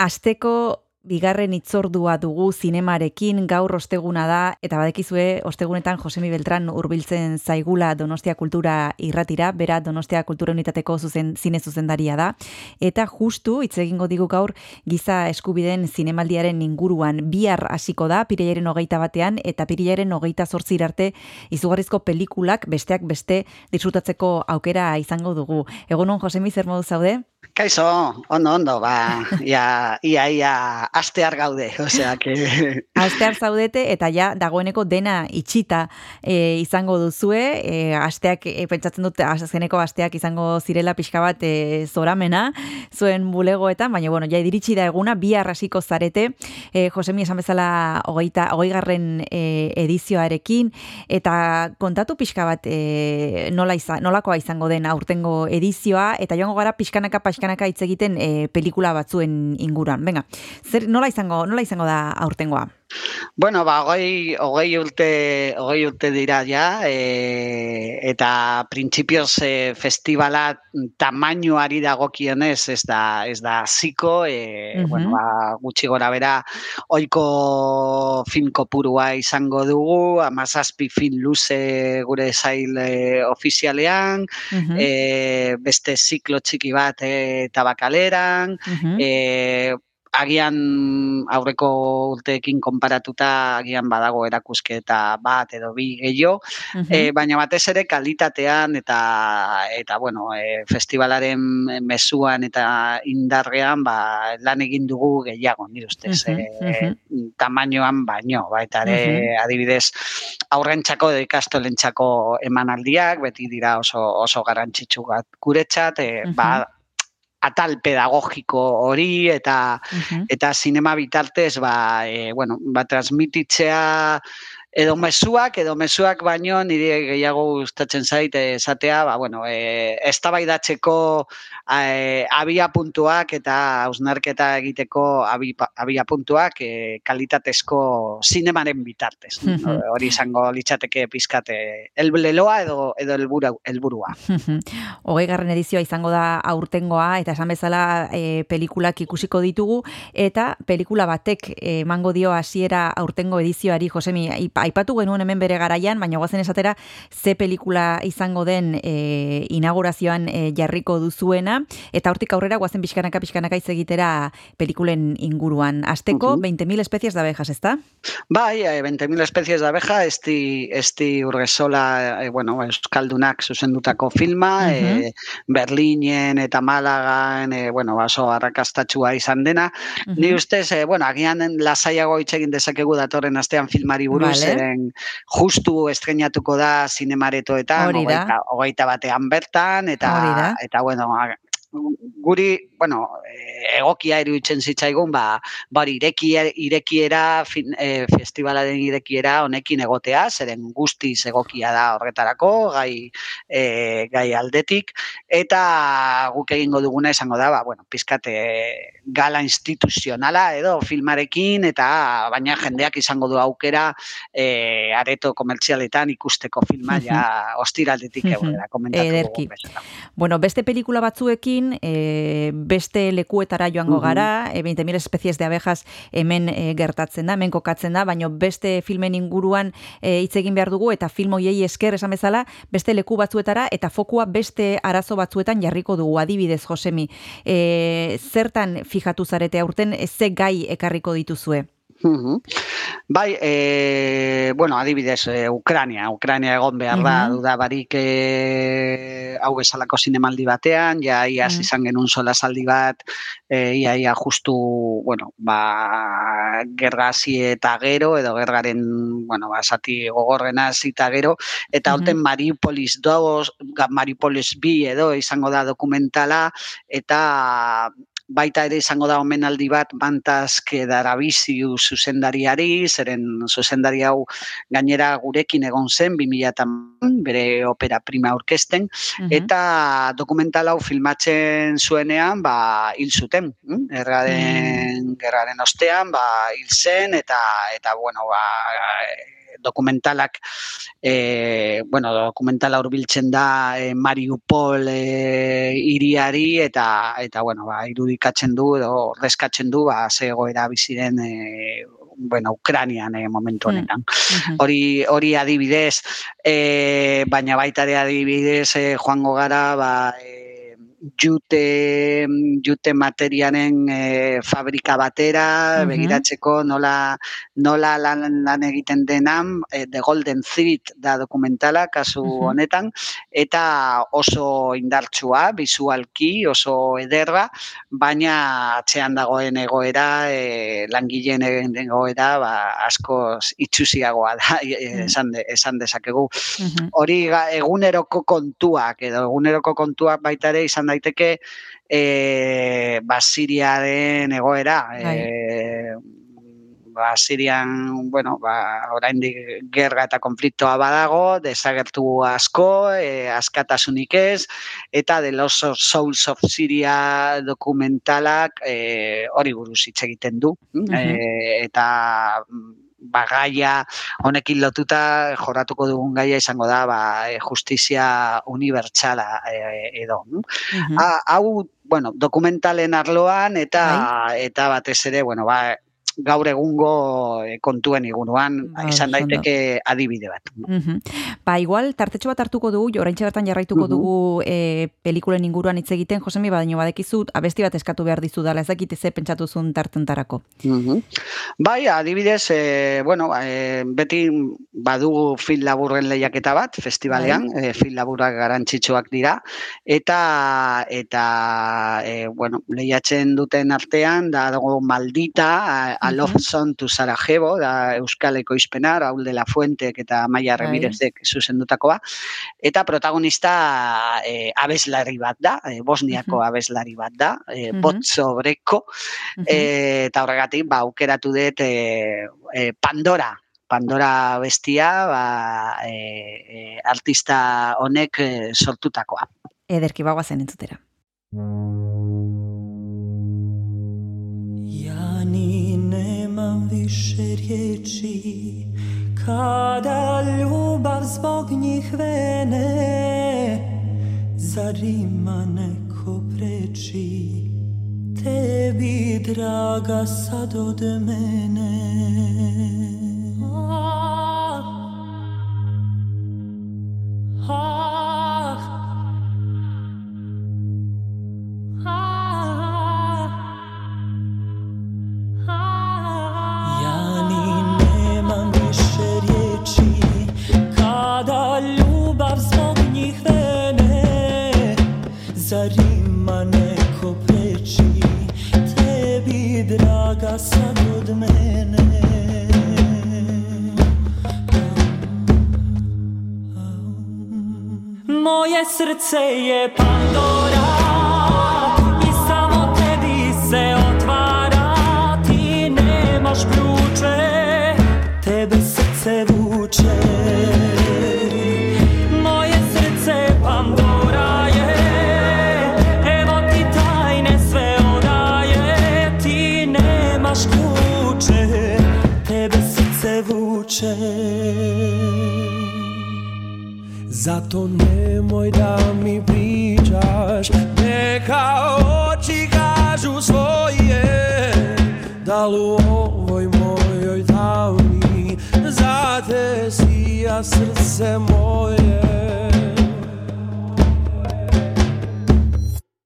Asteko bigarren itzordua dugu zinemarekin gaur osteguna da eta badekizue ostegunetan Josemi Beltran hurbiltzen zaigula Donostia Kultura irratira, bera Donostia Kultura Unitateko zuzen, zine zuzendaria da eta justu hitz egingo digu gaur giza eskubideen zinemaldiaren inguruan bihar hasiko da pirilaren hogeita batean eta hogeita zortzir arte izugarrizko pelikulak besteak beste disfrutatzeko aukera izango dugu. Egunon Josemi zer modu zaude? Kaixo, ondo, ondo, ba, ia, ia, ia, astear gaude, osea, que... Astear zaudete eta ja dagoeneko dena itxita e, izango duzue, e, asteak, e, pentsatzen dut, azkeneko asteak izango zirela pixka bat e, zoramena, zuen bulegoetan, baina, bueno, ja idiritsi da eguna, bi arrasiko zarete, e, Josemi esan bezala hogeita, hogeigarren e, edizioarekin, eta kontatu pixka bat e, nola izan, nolakoa izango den aurtengo edizioa, eta joango gara pixkanaka pixkanaka pixkanaka hitz egiten e, pelikula batzuen inguruan. Venga, zer nola izango, nola izango da aurtengoa? Bueno, ba, hogei, hogei, urte, hogei urte dira ja, e, eta printzipioz e, festivala tamainoari dagokionez ez da, ez da ziko, e, bueno, ba, gutxi gora bera, oiko film kopurua izango dugu, amazazpi film luze gure zail e, ofizialean, e, beste ziklo txiki bat e, tabakaleran, e, agian aurreko urteekin konparatuta agian badago erakusketa bat edo bi gehiago, e, baina batez ere kalitatean eta eta bueno, e, festivalaren mezuan eta indarrean ba, lan egin dugu gehiago, nire ustez, e, tamainoan baino, ba, eta ere adibidez aurrentzako edo ikastolentzako emanaldiak, beti dira oso, oso garantzitsu guretzat, e, ba, atal pedagogiko hori eta eta sinema bitartez ba, e, bueno, ba transmititzea edo mezuak edo mezuak baino nire gehiago gustatzen zait esatea ba bueno eh eztabaidatzeko eh, abia puntuak eta ausnarketa egiteko abia puntuak eh, kalitatezko sinemaren bitartez. Hori izango litzateke pizkate elbleloa edo edo helburu helburua. 20. edizioa izango da aurtengoa eta esan bezala eh, pelikulak ikusiko ditugu eta pelikula batek emango dio hasiera aurtengo edizioari. Josemi aipatu genuen hemen bere garaian, baina guazen esatera ze pelikula izango den e, inaugurazioan e, jarriko duzuena, eta hortik aurrera guazen pixkanaka pixkanaka egitera pelikulen inguruan. Azteko, uh -huh. 20.000 espezies de abejas, ezta? Bai, 20.000 espezies de abeja, esti, esti urgezola, e, bueno, euskaldunak zuzendutako filma, uh -huh. e, Berlinen eta Malagan, e, bueno, baso arrakastatxua izan dena. Uh -huh. Ni ustez, e, bueno, agian lasaiago itxegin dezakegu datorren astean filmari buruz, vale. eren justu estrenatuko da zinemaretoetan, hogeita, hogeita batean bertan, eta, eta bueno, guri, bueno, egokia iruditzen zitzaigun, ba, bari irekiera, irekiera fin, e, festivalaren irekiera honekin egotea, zeren guztiz egokia da horretarako, gai, e, gai aldetik, eta guk egingo duguna esango da, ba, bueno, pizkate gala instituzionala edo filmarekin, eta baina jendeak izango du aukera e, areto komertzialetan ikusteko filma ja ostiraldetik egotera komentatu. Bueno, beste pelikula batzuekin, e, beste lekuetara joango gara, e, 20.000 espezies de abejas hemen e, gertatzen da, hemen kokatzen da, baina beste filmen inguruan e, hitz egin behar dugu, eta film hoiei esker esan bezala, beste leku batzuetara, eta fokua beste arazo batzuetan jarriko dugu, adibidez, Josemi. E, zertan fijatu zarete aurten, ze gai ekarriko dituzue? Bai, e, bueno, adibidez, e, Ukrania, Ukrania egon behar da, uh duda barik e, hau bezalako zinemaldi batean, ja ia izan genuen sola saldi bat, e, ia ia justu, bueno, ba, gergazi eta gero, edo gergaren, bueno, ba, zati gogorrena zita gero, eta -huh. Mariupolis 2, Mariupolis bi edo izango da dokumentala, eta baita ere izango da omenaldi bat bantazke darabiziu zuzendariari, zeren zuzendari hau gainera gurekin egon zen, 2000 bere opera prima orkesten, eta dokumental hau filmatzen zuenean, ba, hil zuten, hm? erraren, gerraren ostean, ba, hil zen, eta, eta bueno, ba, dokumentalak e, bueno, dokumentala hurbiltzen da e, Mariupol e, iriari eta eta bueno, ba, irudikatzen du edo reskatzen du ba ze egoera biziren e, bueno, Ukrainian e, momentu honetan. Hori hori adibidez, e, baina baita ere adibidez e, joango gara ba, e, jute, jute materiaren e, fabrika batera, Mhm. begiratzeko nola, nola lan, lan egiten denan, e, The Golden Thread da dokumentala, kasu Mhm. honetan, eta oso indartsua, bisualki, oso ederra, baina atzean dagoen egoera, e, langileen egoera, ba, asko itxusiagoa da, e, esan, de, esan dezakegu Mhm. hori ga- eguneroko kontuak edo eguneroko kontuak baita ere izan daiteke e, Basiriaren egoera e, ba, Sirian, bueno, ba, oraindik gerra eta konfliktoa badago, desagertu asko, e, askatasunik ez, eta The Lost Souls of Syria dokumentalak e, hori buruz hitz egiten du. e, eta mm, bagaia honekin lotuta jorratuko dugun gaia izango da ba, e, justizia unibertsala e, edo. mm? Ha, hau, bueno, dokumentalen arloan eta eta batez ere, bueno, ba, gaur egungo eh, kontuen inguruan Ba, izan oso ondo. daiteke adibide bat. Mhm. Ba, igual, tartetxo bat hartuko dugu, oraintxe bertan jarraituko dugu e, pelikulen inguruan hitz egiten, Josemi, badaino badekizu, abesti bat eskatu behar dizu dala, ez dakit ze pentsatu zuen tartentarako. Mhm. Bai, adibidez, e, bueno, e, beti badugu film laburren lehiaketa bat, festivalean, e, film laburrak garantzitsuak dira, eta, eta e, bueno, lehiatzen duten artean, da dago maldita, a, a Love Song to Sarajevo, da Euskal Ekoizpena, Raúl de la Fuentek eta Maia Bai. Ramirezek zuzendutakoa, eta protagonista e, abeslari bat da, e, Bosniako abeslari bat da, e, Mhm. Bot Sobreko, e, eta horregatik ba, aukeratu dut e, e, Pandora, Pandora bestia, ba, e, e, artista honek e, sortutakoa. Ederki bagoazen entzutera. Ja ni nemam više riječi. Kada ljubav zbog njih vene Zar ima neko preči? Tebi draga sad od mene. Ah, ah, Ja riječi Kada ljubav zbog njih vene Zar ima neko Tebi draga sad od mene. Moje srce je Pandora I samo tebi se otvara. Ti nemaš ključe vuče Zato nemoj da mi pričaš. Neka oči kažu svoje Da li u ovoj mojoj davni Za te sija srce moje.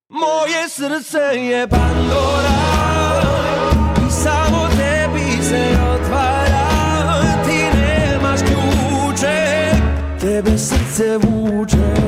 Moje srce je Pandora I samo tebi se otvara 被世界 xa.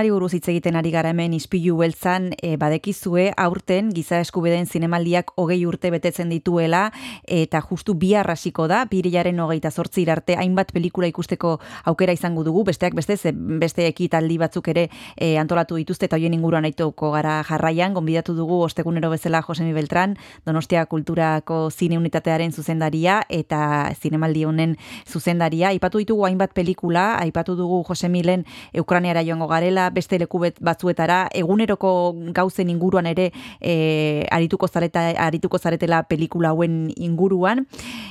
Zinemari buruz hitz egiten ari gara hemen ispilu beltzan e, badekizue aurten giza eskubideen zinemaldiak hogei urte betetzen dituela eta justu bihar hasiko da birilaren hogeita zortzi arte hainbat pelikula ikusteko aukera izango dugu. Besteak beste ze beste ekitaldi batzuk ere e, antolatu dituzte eta hoien inguruan aituko gara jarraian. Gonbidatu dugu ostegunero bezala Josemi Beltran Donostia Kulturako zine unitatearen zuzendaria eta zinemaldi honen zuzendaria. Aipatu ditugu hainbat pelikula aipatu dugu Josemilen Ukraniara joango garela, beste leku batzuetara, eguneroko gauzen inguruan ere e, arituko, zareta, arituko zaretela pelikula hauen inguruan.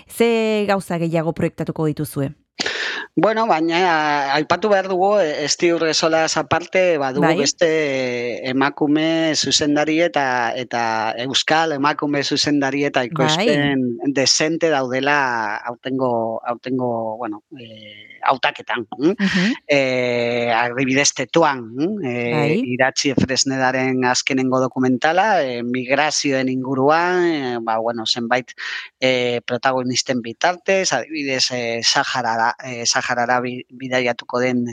Ze gauza gehiago proiektatuko dituzue? Bueno, baina aipatu behar dugu, esti urrezola aparte, badugu Bai. beste emakume zuzendari eta eta euskal emakume zuzendari eta ikoizpen desente daudela aurtengo, aurtengo bueno, eh, hautaketan. hm? eh, adibidez tetuan, hm? eh, Bai. iratzi Fresnedaren azkenengo dokumentala, eh, migrazioen inguruan, eh, ba, bueno, zenbait eh, protagonisten bitartez, adibidez eh, Saharara, eh, Saharara bi- bidaiatuko den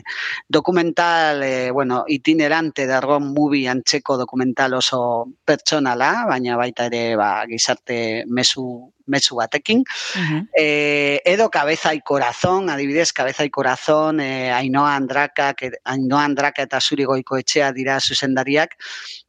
dokumental, eh, bueno, itinerante dargon movie antzeko dokumental oso pertsonala, baina baita ere ba, gizarte mezu mezu batekin. Eh, edo Cabeza y Corazón, adibidez, Cabeza y Corazón, eh, Ainhoa Andraka, Ainhoa Andraka eta Zurigoiko etxea dira zuzendariak,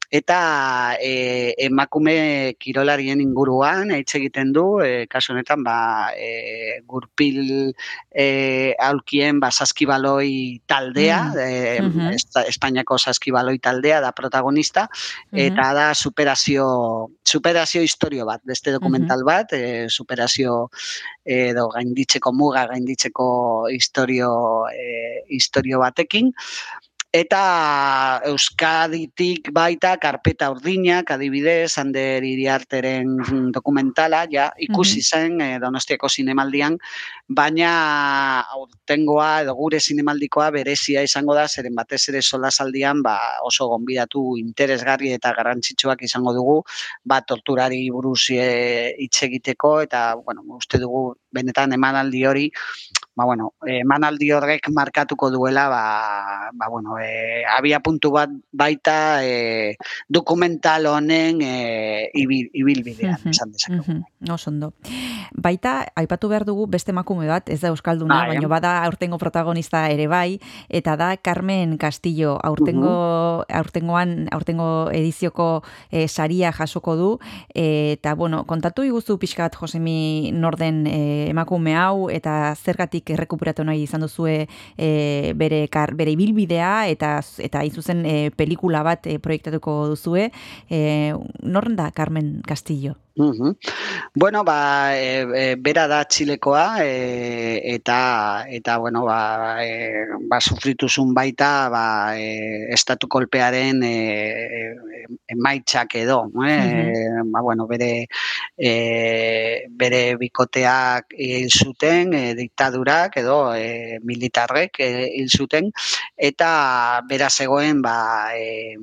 eta eh, emakume kirolarien inguruan hitz egiten du, eh, kasu honetan ba, eh, gurpil eh, aulkien ba, saskibaloi taldea, Mm. eh, Mhm. Esta- Espainiako saskibaloi taldea da protagonista, eta da superazio superazio historio bat, beste dokumental bat, eh, superazio edo gainditzeko muga gainditzeko historio eh, historio batekin eta Euskaditik baita karpeta urdinak adibidez Ander Iriarteren dokumentala ja ikusi zen eh, Donostiako zinemaldian baina aurtengoa edo gure zinemaldikoa berezia izango da zeren batez ere solasaldian ba, oso gonbidatu interesgarri eta garrantzitsuak izango dugu ba torturari buruz eh, hitz egiteko eta bueno uste dugu benetan emanaldi hori ba bueno, emanaldi horrek markatuko duela ba, ba bueno, e, abia puntu bat baita e, dokumental honen e, ibil, ibilbidean Mhm, esan dezakegu. Mhm, Oso ondo. Baita, aipatu behar dugu beste emakume bat, ez da Euskalduna, Bai. baina bada aurtengo protagonista ere bai, eta da Carmen Castillo. Aurtengo, aurtengoan, aurtengo edizioko eh, saria jasoko du, eh, eta bueno, kontatu iguzu pixkat Josemi Norden eh, emakume hau, eta zergatik errekuperatu nahi izan duzue eh, bere, kar, bere ibilbidea, eta eta hain zuzen eh, pelikula bat eh, proiektatuko duzue. Eh, norren da Carmen Castillo? Mhm. Bueno, ba, e, e, bera da Txilekoa e, eta eta bueno, ba, e, ba sufrituzun baita ba, e, estatu kolpearen e, e, emaitzak edo, eh? ba, bueno, bere e, bere bikoteak hil zuten, e, diktadurak edo e, militarrek e, hil zuten eta bera zegoen ba, e,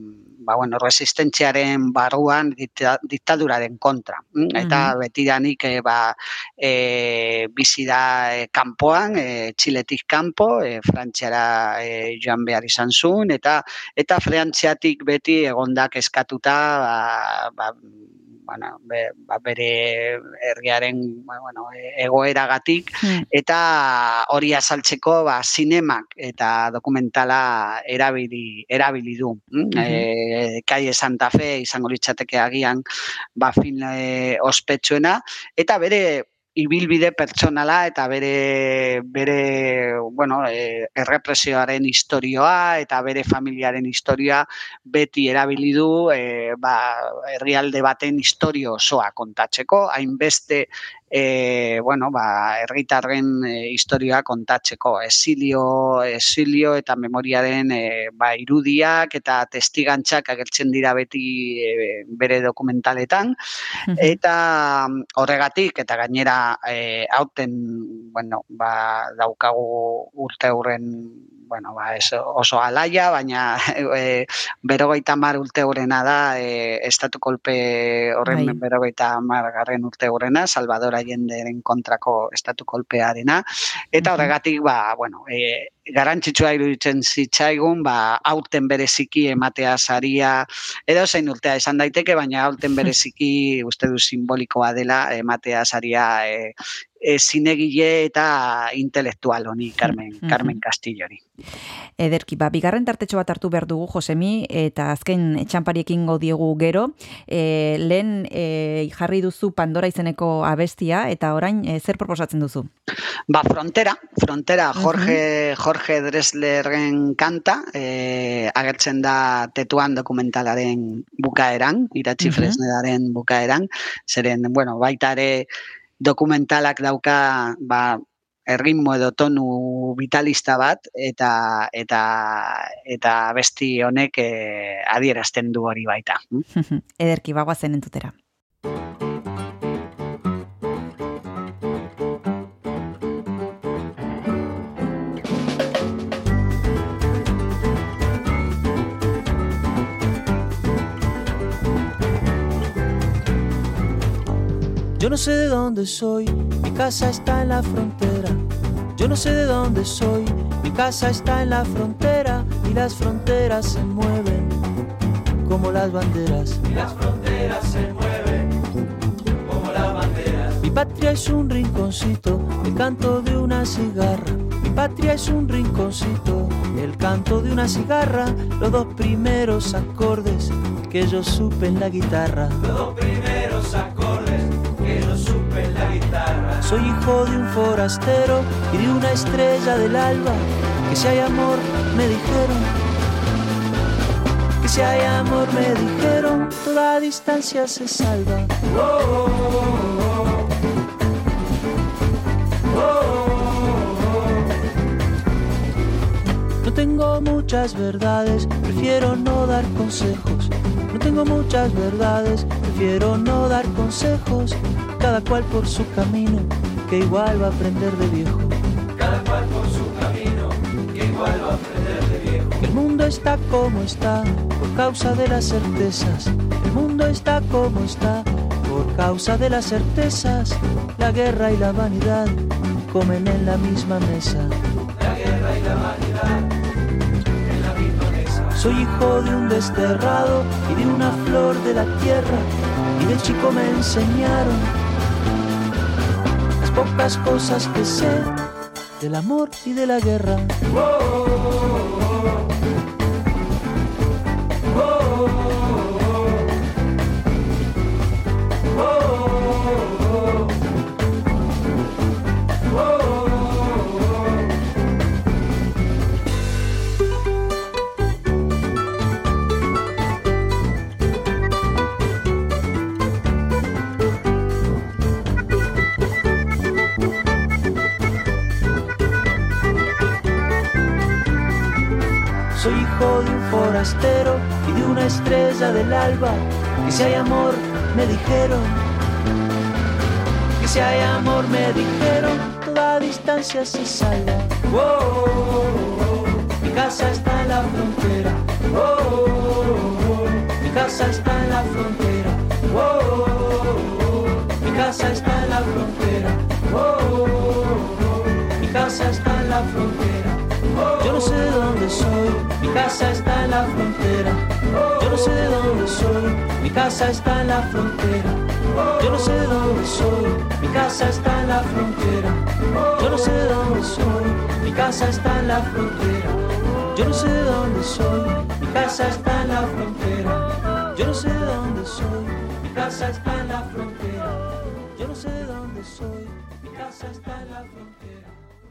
ba, bueno, resistentziaren barruan dikta- diktaduraren kontra. Mm? Eta Mhm. betidanik e, ba, e, bizi da e, kanpoan, e, Txiletik kanpo, e, Frantziara e, joan behar izan zuen, eta eta Frantziatik beti egondak eskatuta ba, ba, bueno, be, ba, bere herriaren ba, bueno, e- egoeragatik eta hori azaltzeko ba, zinemak eta dokumentala erabili, erabili du. Mm? Mhm. E, Calle Santa Fe izango litzateke agian ba, film e, ospetsuena, eta bere ibilbide pertsonala eta bere bere bueno, e, errepresioaren historioa eta bere familiaren historia beti erabili du e, ba, herrialde baten historio osoa kontatzeko, hainbeste e, bueno, ba, erritarren e, historia kontatzeko. Esilio, esilio eta memoriaren e, ba, irudiak eta testigantzak agertzen dira beti e, bere dokumentaletan. Eta horregatik, eta gainera e, hauten, bueno, ba, daukagu urte hurren bueno, ba, ez oso alaia, baina e, berogeita mar urte horrena da, e, estatu kolpe horren Bai. berogeita mar garren urte horrena, Salvador Allenderen kontrako estatu kolpearena, eta horregatik, ba, bueno, e, garantzitsua iruditzen zitzaigun, ba, aurten bereziki ematea saria, edo zein urtea esan daiteke, baina aurten bereziki uste du simbolikoa dela ematea saria e, e, zinegile eta intelektual honi, Carmen, Mhm. Carmen Castillori. Ederki, ba, bigarren tartetxo bat hartu behar dugu, Josemi, eta azken txampariekin diegu gero. E, lehen e, jarri duzu Pandora izeneko abestia, eta orain e, zer proposatzen duzu? Ba, Frontera, Frontera, Jorge, Jorge Dreslerren kanta, eh, agertzen da tetuan dokumentalaren bukaeran, iratzi Mhm. Fresnedaren bukaeran, zeren, bueno, baita ere dokumentalak dauka, ba, erritmo edo tonu vitalista bat eta eta eta besti honek eh, adierazten du hori baita. Ederki, bagoazen entutera. Yo no sé de dónde soy, mi casa está en la frontera. Yo no sé de dónde soy, mi casa está en la frontera y las fronteras se mueven como las banderas. Y las fronteras se mueven como las banderas. Mi patria es un rinconcito, el canto de una cigarra. Mi patria es un rinconcito, el canto de una cigarra. Los dos primeros acordes que yo supe en la guitarra. Los dos primeros acordes supe la guitarra. Soy hijo de un forastero y de una estrella del alba. Que si hay amor, me dijeron. Que si hay amor, me dijeron, toda distancia se salva. No tengo muchas verdades, prefiero no dar consejos. No tengo muchas verdades, prefiero no dar consejos. Cada cual por su camino, que igual va a aprender de viejo. Cada cual por su camino, que igual va a aprender de viejo. El mundo está como está, por causa de las certezas. El mundo está como está, por causa de las certezas. La guerra y la vanidad comen en la misma mesa. La guerra y la vanidad en la misma mesa. Soy hijo de un desterrado y de una flor de la tierra. Y de chico me enseñaron pocas cosas que sé del amor y de la guerra. Soy estrella del alba. Que si hay amor, me dijeron. Que si hay amor, me dijeron. Toda distancia se salva. Oh, oh, oh. Mi casa está en la frontera. Mi casa está en la frontera. Mi casa está en la frontera. Mi casa está en la frontera. Yo no sé de dónde soy, mi casa está en la frontera. Yo no sé de dónde soy, mi casa está en la frontera. Yo no sé de dónde soy, mi casa está en la frontera. Yo no sé de dónde soy, mi casa está en la frontera. Yo no sé de dónde soy, mi casa está en la frontera. Yo no sé de dónde soy, mi casa está en la frontera. Yo no sé de dónde soy, mi casa está en la frontera.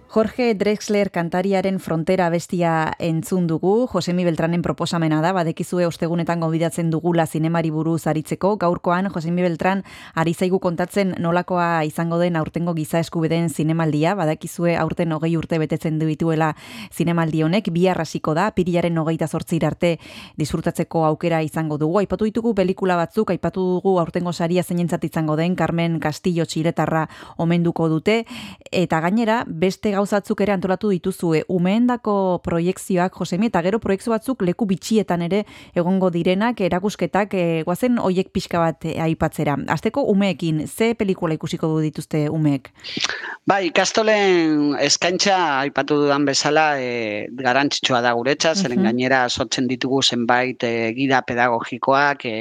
Jorge Drexler kantariaren frontera bestia entzun dugu, Josemi Beltranen proposamena da, badekizue ostegunetan gobidatzen dugula zinemari buruz aritzeko, gaurkoan Josemi Beltran ari zaigu kontatzen nolakoa izango den aurtengo giza eskubideen zinemaldia, badakizue aurten hogei urte betetzen dituela zinemaldi honek, bi hasiko da, pirilaren hogeita zortzir arte disfrutatzeko aukera izango dugu, aipatu ditugu pelikula batzuk, aipatu dugu aurtengo saria zeinentzat izango den, Carmen Castillo txiretarra omenduko dute, eta gainera, beste gauzatzuk ere antolatu dituzue, umeendako proiekzioak, Josemi, eta gero proiektzio batzuk leku bitxietan ere egongo direnak, erakusketak, e, guazen oiek pixka bat e, aipatzera. Azteko umeekin, ze pelikula ikusiko du dituzte umeek? Bai, ikastolen eskaintza aipatu dudan bezala e, garantzitsua da guretza, zeren Mhm. gainera sortzen ditugu zenbait e, gida pedagogikoak e,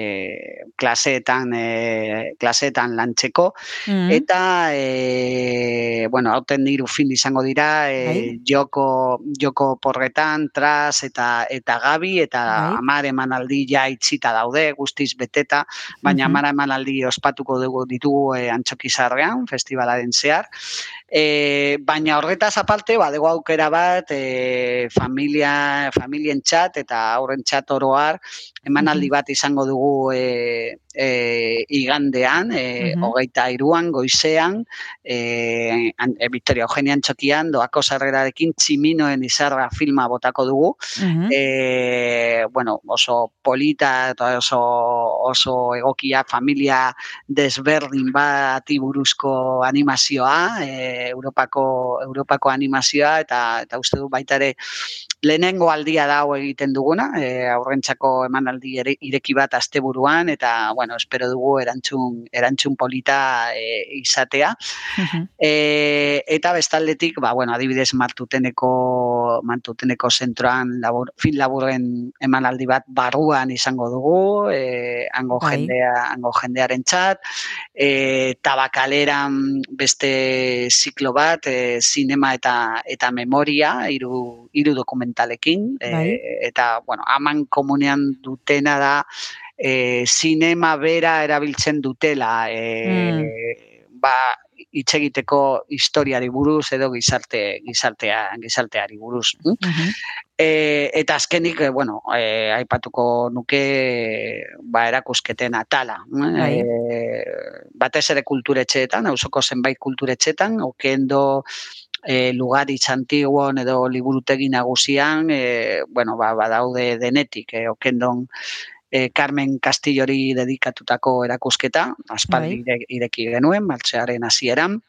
klaseetan e, klaseetan lantzeko Mhm. eta e, bueno, hauten hiru film izango dira e, joko joko porretan, tras eta eta gabi eta Bai. hamar emanaldi ja itxita daude, guztiz beteta, baina Mhm. hamar emanaldi ospatuko dugu ditugu e, Antxokizarrean, festivalaren zehar. E, baina horretaz aparte, badego aukera bat, e, familia, familien txat eta aurren txat oroar, emanaldi bat izango dugu e, e, igandean, e, Mhm. hogeita iruan, goizean, e, an, e, Victoria Eugenia Antxokian, doako sarrerarekin tximinoen izarra filma botako dugu. Mhm. E, bueno, oso polita eta oso, oso egokia familia desberdin bati buruzko animazioa, e, Europako, Europako animazioa, eta, eta uste du baita ere lehenengo aldia da hau egiten duguna, e, aurrentzako emanaldi ireki bat asteburuan, eta, bueno, espero dugu erantzun, erantzun polita e, izatea. Mhm. E, eta bestaldetik, ba, bueno, adibidez martuteneko, martuteneko zentroan labur, fin laburren emanaldi bat barruan izango dugu, e, hango, Bai. jendea, hango jendearen txat, e, tabakaleran beste ziklo bat, e, sinema eta eta memoria, hiru hiru dokumentalekin, e, Bai. eta, bueno, aman komunean dutena da, e, sinema bera erabiltzen dutela, e, ba, hitz egiteko historiari buruz edo gizarte gizartea gizarteari buruz. hm? Mhm. E, eta azkenik, bueno, e, aipatuko nuke ba, erakusketen atala. Bai. E, batez ere kulturetxeetan, auzoko zenbait kulturetxeetan, okendo e, lugaritz antiguon edo liburutegi nagusian, e, bueno, ba, badaude denetik, e, okendon e, Carmen Castillori dedikatutako erakusketa, aspaldi Bai. ire- ireki genuen, martxearen hasieran.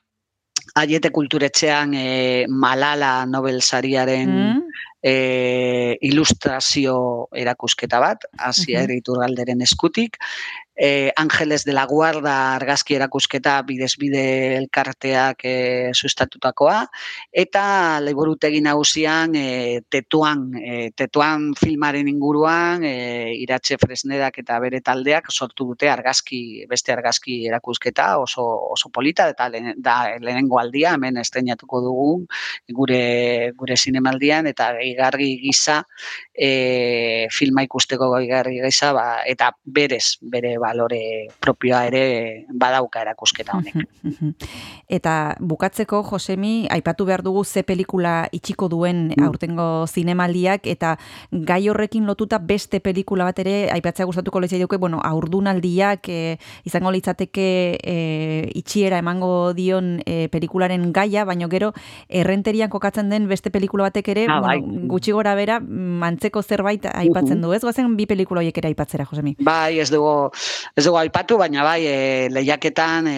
Aiete kulturetxean e, Malala Nobel sariaren Mhm. e, ilustrazio erakusketa bat, Asier Mhm. Iturgalderen eskutik. E, Angeles de la Guarda argazki erakusketa bidezbide elkarteak e, sustatutakoa, eta liburutegi nagusian e, tetuan, e, tetuan filmaren inguruan, e, iratxe fresnedak eta bere taldeak sortu dute argazki, beste argazki erakusketa oso, oso polita, eta lehen, da lehenengo aldia, hemen estrenatuko dugu gure gure zinemaldian eta gehigarri gisa e, filma ikusteko gehigarri gisa ba, eta berez bere balore propioa ere badauka erakusketa honek. Eta bukatzeko, Josemi, aipatu behar dugu ze pelikula itxiko duen Mm. aurtengo zinemaldiak, eta gai horrekin lotuta beste pelikula bat ere, aipatzea gustatuko lezia duke, bueno, aurdunaldiak e, izango litzateke e, itxiera emango dion e, pelikularen gaia, baino gero errenterian kokatzen den beste pelikula batek ere, Ah, bai. bueno, gutxi gora bera, mantzeko zerbait aipatzen du, ez? Goazen bi pelikula horiek ere aipatzera, Josemi. Bai, ez dugu, ez dugu aipatu, baina bai, e, lehiaketan e,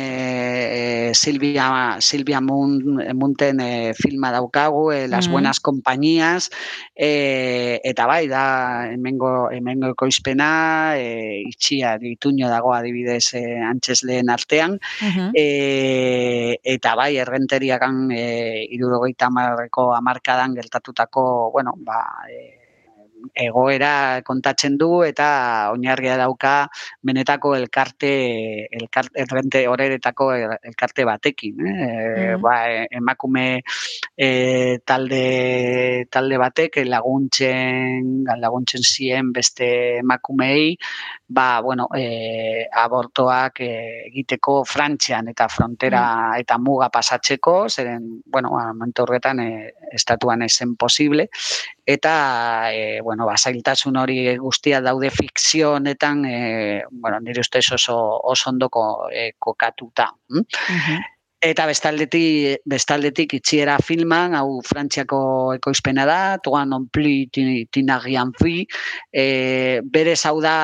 e, Silvia, Silvia Mun, Munten e, filma daukagu, e, Las Mhm. Buenas Compañías, e, eta bai, da, hemengo, hemengo ekoizpena, e, itxia, dituño dago adibidez e, antzesleen artean, Mhm. e, eta bai, errenteriakan e, irurogeita amarreko amarkadan gertatutako, bueno, ba, e, egoera kontatzen du eta oinarria dauka benetako elkarte elkarte errente horeretako elkarte batekin, eh? Mm. ba, emakume e, talde talde batek laguntzen laguntzen zien beste emakumeei ba, bueno, e, abortoak e, egiteko Frantzian eta frontera eta muga pasatzeko, zeren, bueno, momentu horretan e, estatuan ezen posible, eta, e, bueno, ba, zailtasun hori guztia daude fikzio honetan, e, bueno, nire ustez oso, oso ondoko e, kokatuta. hm? Mhm. Eta bestaldetik, bestaldetik itxiera filman, hau Frantziako ekoizpena da, toan non pli tinagian fi, e, berez hau da,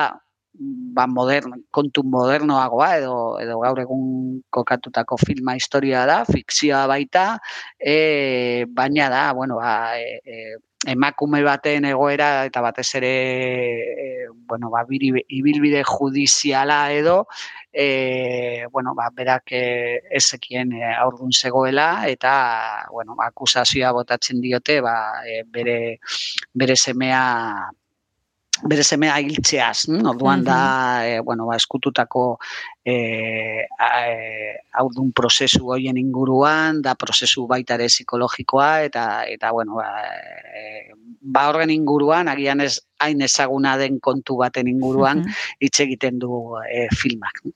ba, modern, kontu modernoagoa edo, edo gaur egun kokatutako filma historia da, fikzioa baita, e, baina da, bueno, ba, e, e, emakume baten egoera eta batez ere e, bueno, ba, biri- ibilbide judiziala edo e, bueno, ba, berak e, ezekien e, aurdun zegoela eta bueno, ba, akusazioa botatzen diote ba, e, bere, bere semea bere semea hiltzeaz, hm? orduan da, e, bueno, ba, eskututako e, a- e, aurdun prozesu hoien inguruan, da prozesu baita ere psikologikoa, eta, eta bueno, ba, e, ba horren inguruan, agian ez hain ezaguna den kontu baten inguruan, hitz egiten du e, filmak. Mhm.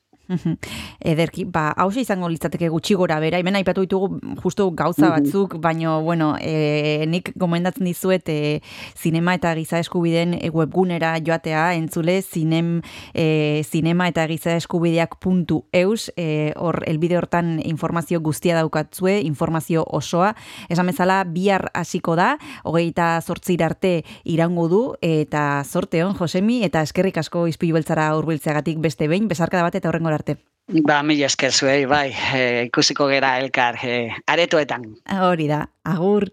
Ederki, ba, hause izango litzateke gutxi gora bera, hemen aipatu ditugu justu gauza Mhm. batzuk, baino, bueno, e, nik gomendatzen dizuet e, zinema eta giza eskubideen e, webgunera joatea, entzule, zinem, e, zinema eta giza eskubideak puntu eus, e, hor, elbide hortan informazio guztia daukatzue, informazio osoa, esan bezala, bihar hasiko da, hogeita zortzira arte irango du, eta zorte hon, Josemi, eta eskerrik asko izpilu beltzara urbiltzeagatik beste behin, besarkada bat eta horrengora arte. Ba, mila esker zuei, bai, e, ikusiko gera elkar, e, aretoetan. Hori da, agur.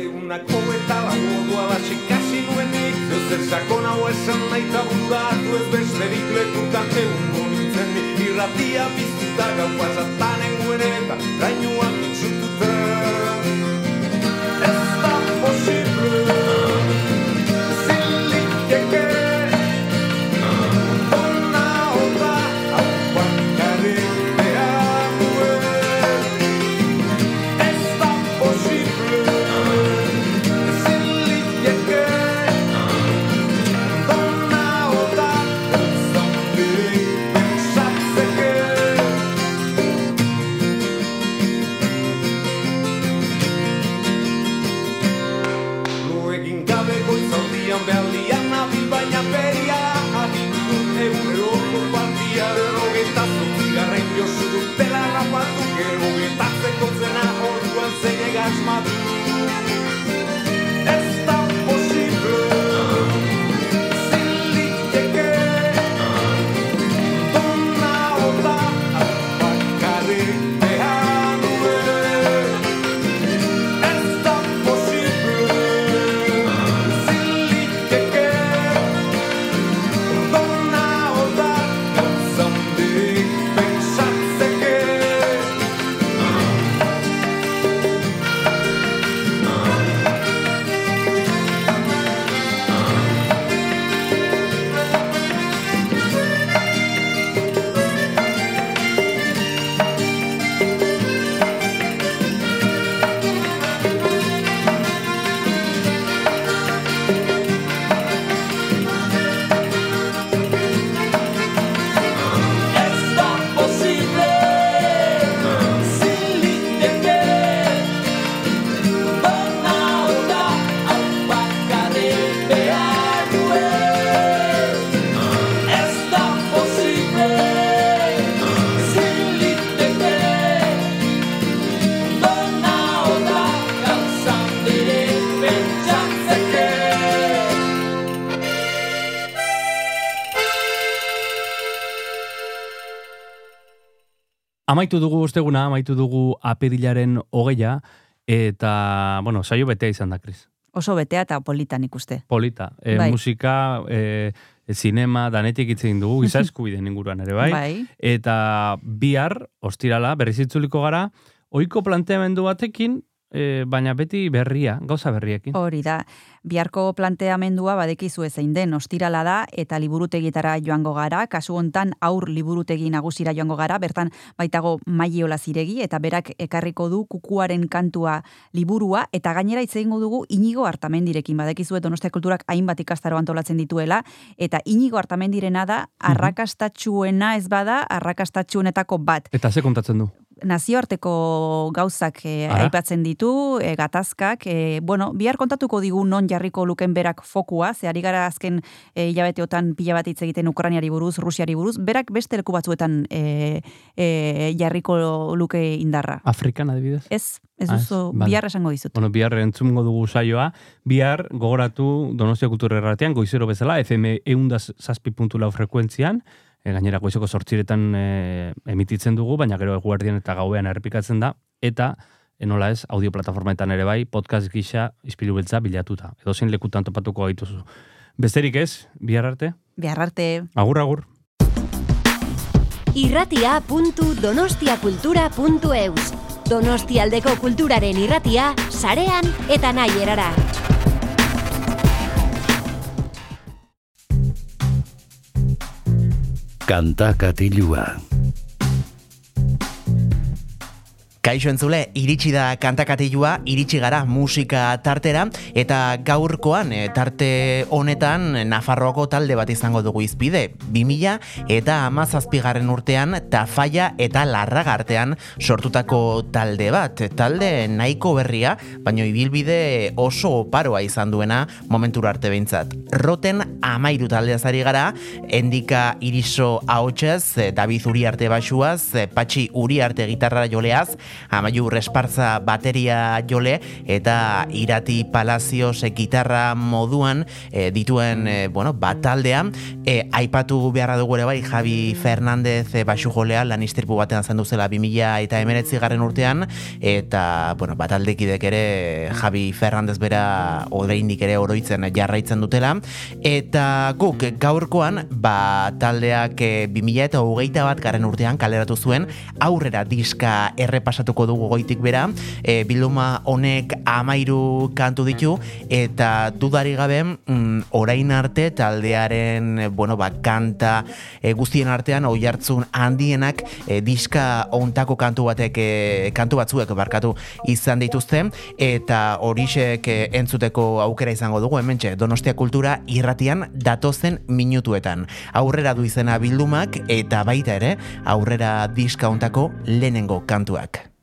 Egunako eta lagodua da txikasi nuenik Zer sakon hau esan nahi buratu ez besterik lekutan egungo nintzen ni Irratia piztuta gau pasatan enguen eta Rainuak itxututa Amaitu dugu osteguna, amaitu dugu apirilaren hogeia, eta, bueno, saio betea izan da, Kris. Oso betea eta politan ikuste. Polita. E, Bai. Musika, e, zinema, danetik hitz egin dugu, giza eskubideen inguruan ere, bai? Bai. Eta bihar, ostirala, berriz itzuliko gara, oiko planteamendu batekin, e, baina beti berria, gauza berriekin. Hori da, biharko planteamendua badekizu zein den ostirala da eta liburutegietara joango gara, kasu hontan aur liburutegi nagusira joango gara, bertan baitago maiola ziregi eta berak ekarriko du kukuaren kantua liburua eta gainera hitz egingo dugu inigo hartamendirekin badekizu donostia kulturak hainbat ikastaro antolatzen dituela eta inigo hartamendirena da arrakastatxuena ez bada arrakastatxuenetako bat. Eta ze kontatzen du? Nazioarteko gauzak e, Ara. aipatzen ditu, e, gatazkak, e, bueno, bihar kontatuko digu non jarriko luken berak fokua, ze ari gara azken e, hilabeteotan pila bat hitz egiten Ukrainiari buruz, Rusiari buruz, berak beste leku batzuetan e, e, jarriko luke indarra. Afrikan adibidez? Ez, ez Ah, duzu, vale. bihar esango dizut. Bueno, bihar entzungo dugu saioa. Bihar gogoratu Donostia Kultura Erratean, goizero bezala, FM eunda zazpi puntu lau frekuentzian, e, gainera goizeko sortziretan e, emititzen dugu, baina gero eguerdian eta gauean errepikatzen da, eta enola ez, audio plataformaetan ere bai, podcast gisa ispilu beltza bilatuta. Edo zein lekutan topatuko gaituzu. Besterik ez, bihar arte, Bihar arte. agur agur. irratia.donostiakultura.eus Donostialdeko kulturaren irratia, sarean eta nahi erara. Kanta katilua. Kaixo entzule, iritsi da kantakatilua, iritsi gara musika tartera, eta gaurkoan e, tarte honetan Nafarroako talde bat izango dugu izpide. 2000 eta amazazpigarren urtean Tafaia eta Larraga artean sortutako talde bat. Talde nahiko berria, baino ibilbide oso oparoa izan duena momentura arte behintzat. Roten amairu taldea zari gara, endika iriso ahotsez, eh, David Uriarte basuaz, eh, Patxi Uriarte gitarra joleaz, Amaiu Respartza bateria jole eta Irati Palacios eh, gitarra moduan eh, dituen eh, bueno, bataldea eh, aipatu beharra dugu ere bai Javi Fernandez eh, basu jolea lan istripu batean zendu zela 2000 eta emeretzi garren urtean. Eta bueno, bataldekidek ere Javi Fernandez bera oraindik ere oroitzen jarraitzen dutela. Eta guk gaurkoan ba taldeak eh, 2000 eta hogeita bat garren urtean kaleratu zuen aurrera diska errepasatuko dugu goitik bera. E, bilduma honek amairu kantu ditu eta dudari gabe mm, orain arte taldearen bueno, ba, kanta e, guztien artean oi hartzun handienak e, diska ontako kantu batek e, kantu batzuek barkatu izan dituzte. Eta horixek e, entzuteko aukera izango dugu hementxe Donostia Kultura irratian datozen minutuetan. Aurrera du izena bildumak eta baita ere aurrera diska ontako lehenengo kantuak.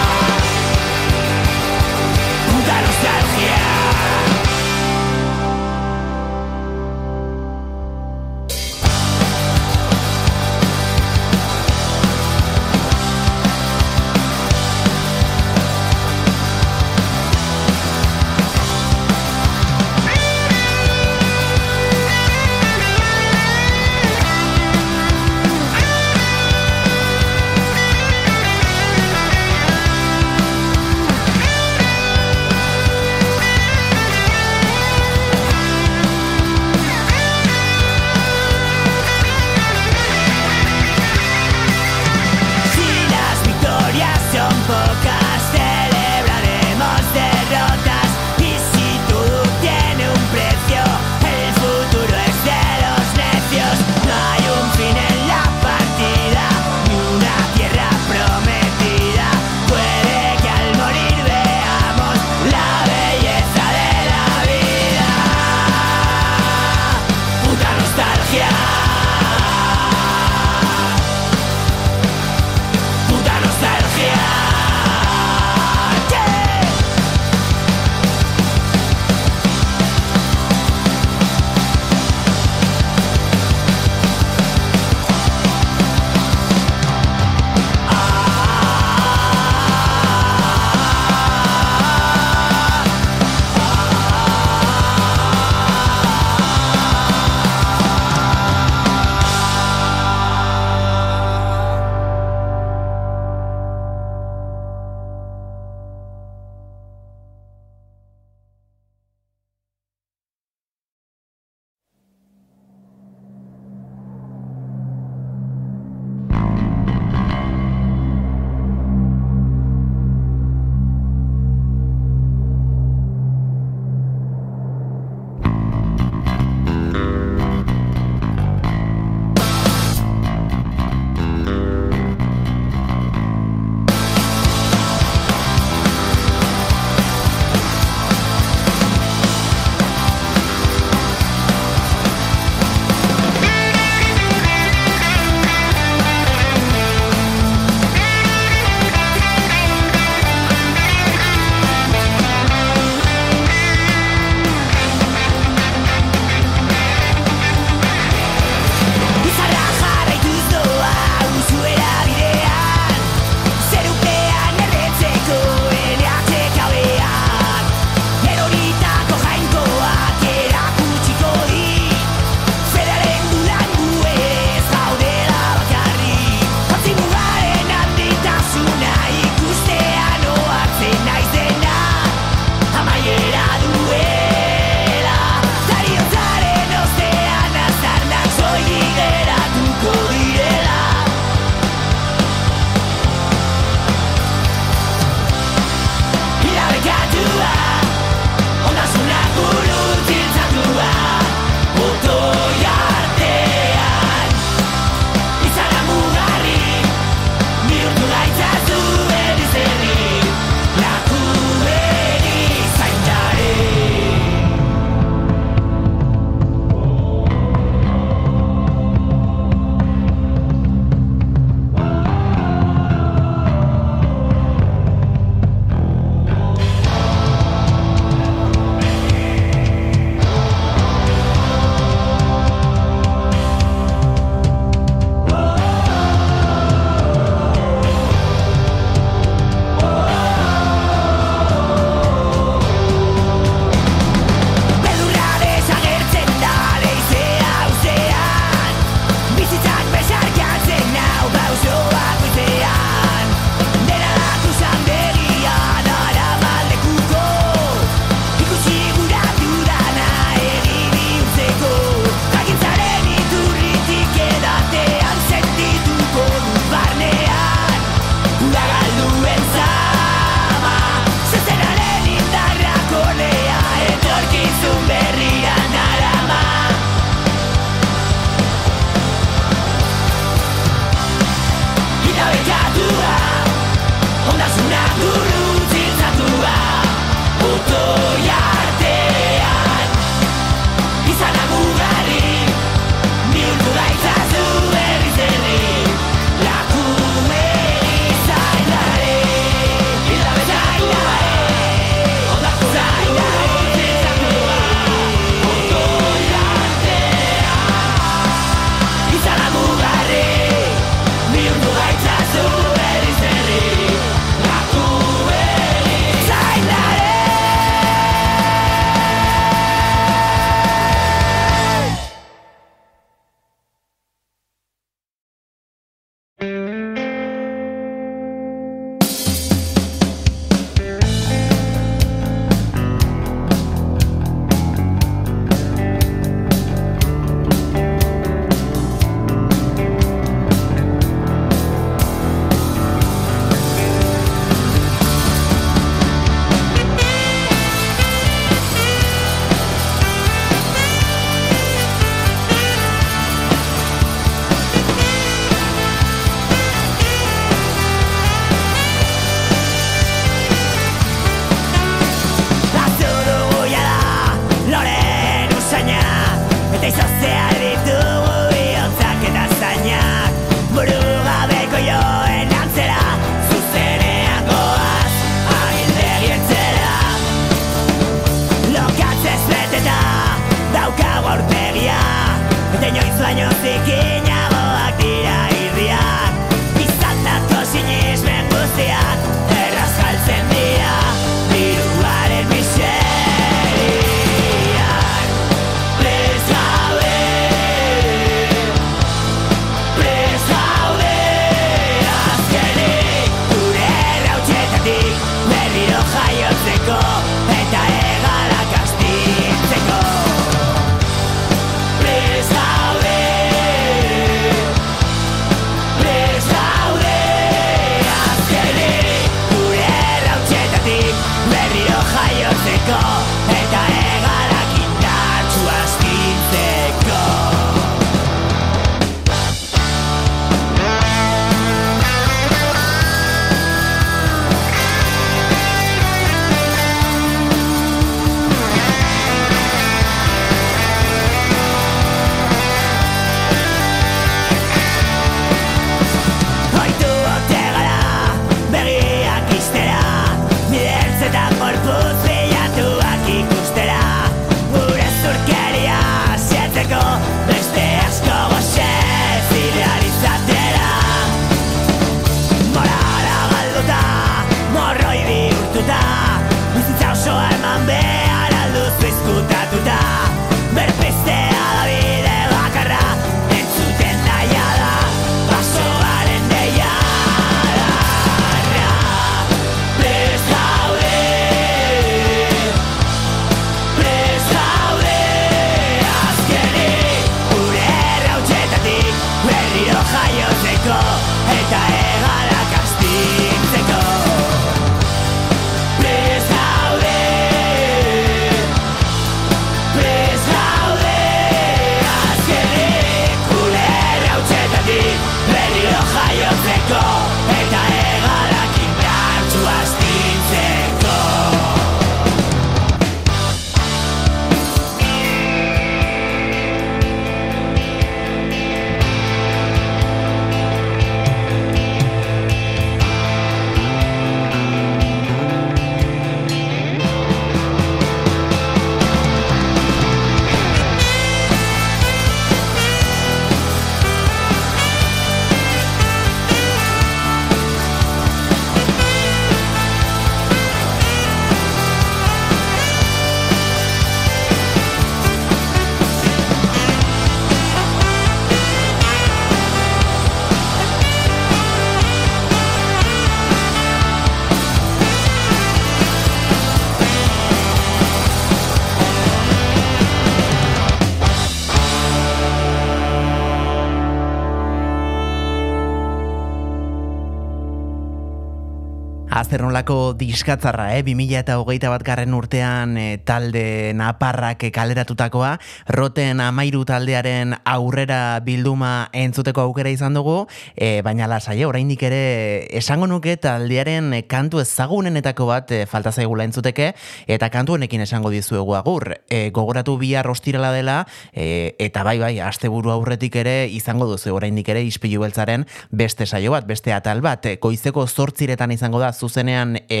Diskatzarra, eh? 2000 eta hogeita bat garren urtean eh, talde naparrak eh, kaleratutakoa, roten amairu taldearen aurrera bilduma entzuteko aukera izan dugu, eh, baina lasai, oraindik ere esango nuke taldearen kantu ezagunenetako bat eh, falta zaigula entzuteke, eta kantu honekin esango dizuegu agur. Eh, gogoratu bihar ostirala dela, eh, eta bai bai, asteburu aurretik ere izango duzu oraindik ere ispilu beltzaren beste saio bat, beste atal bat, goizeko zortziretan izango da zuzenean e,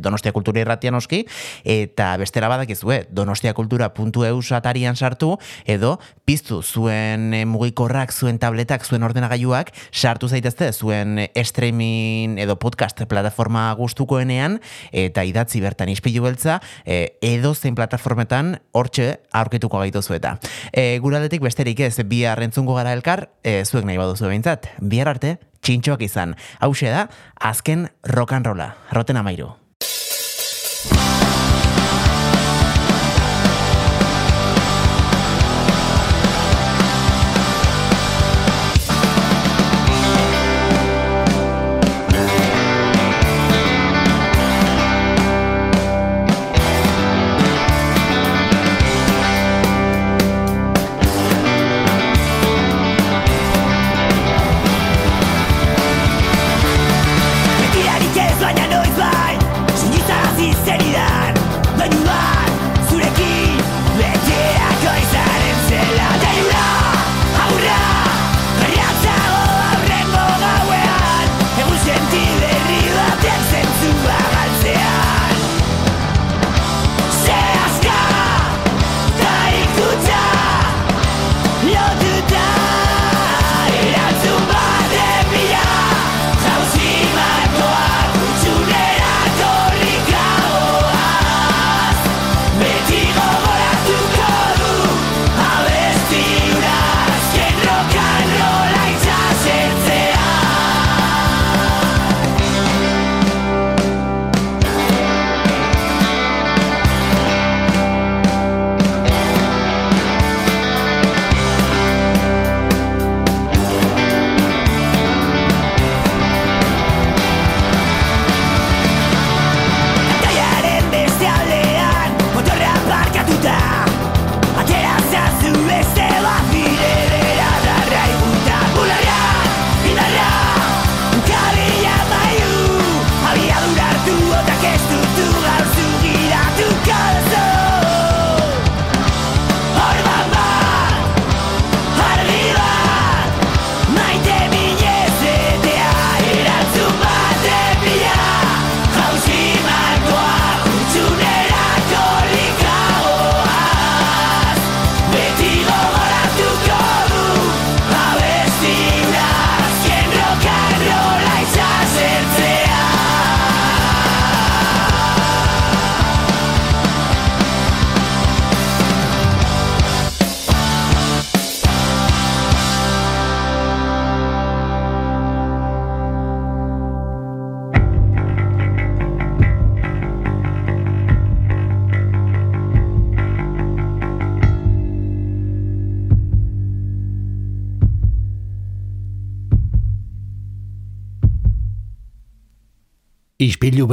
Donostia Kultura irratian oski, eta bestera badakizue, donostiakultura.eu atarian sartu, edo piztu zuen e, mugikorrak, zuen tabletak, zuen ordenagailuak, sartu zaitezte zuen e, streaming edo podcast plataforma gustukoenean, eta idatzi bertan ispilu beltza, e, edo zein plataformetan hortxe aurkituko gaituzu eta. E, guraldetik besterik ez, bihar entzungo gara elkar, e, zuek nahi baduzu behintzat, bihar arte, txintxoak izan. Hauxe da, azken rock and rolla. Roten amairu.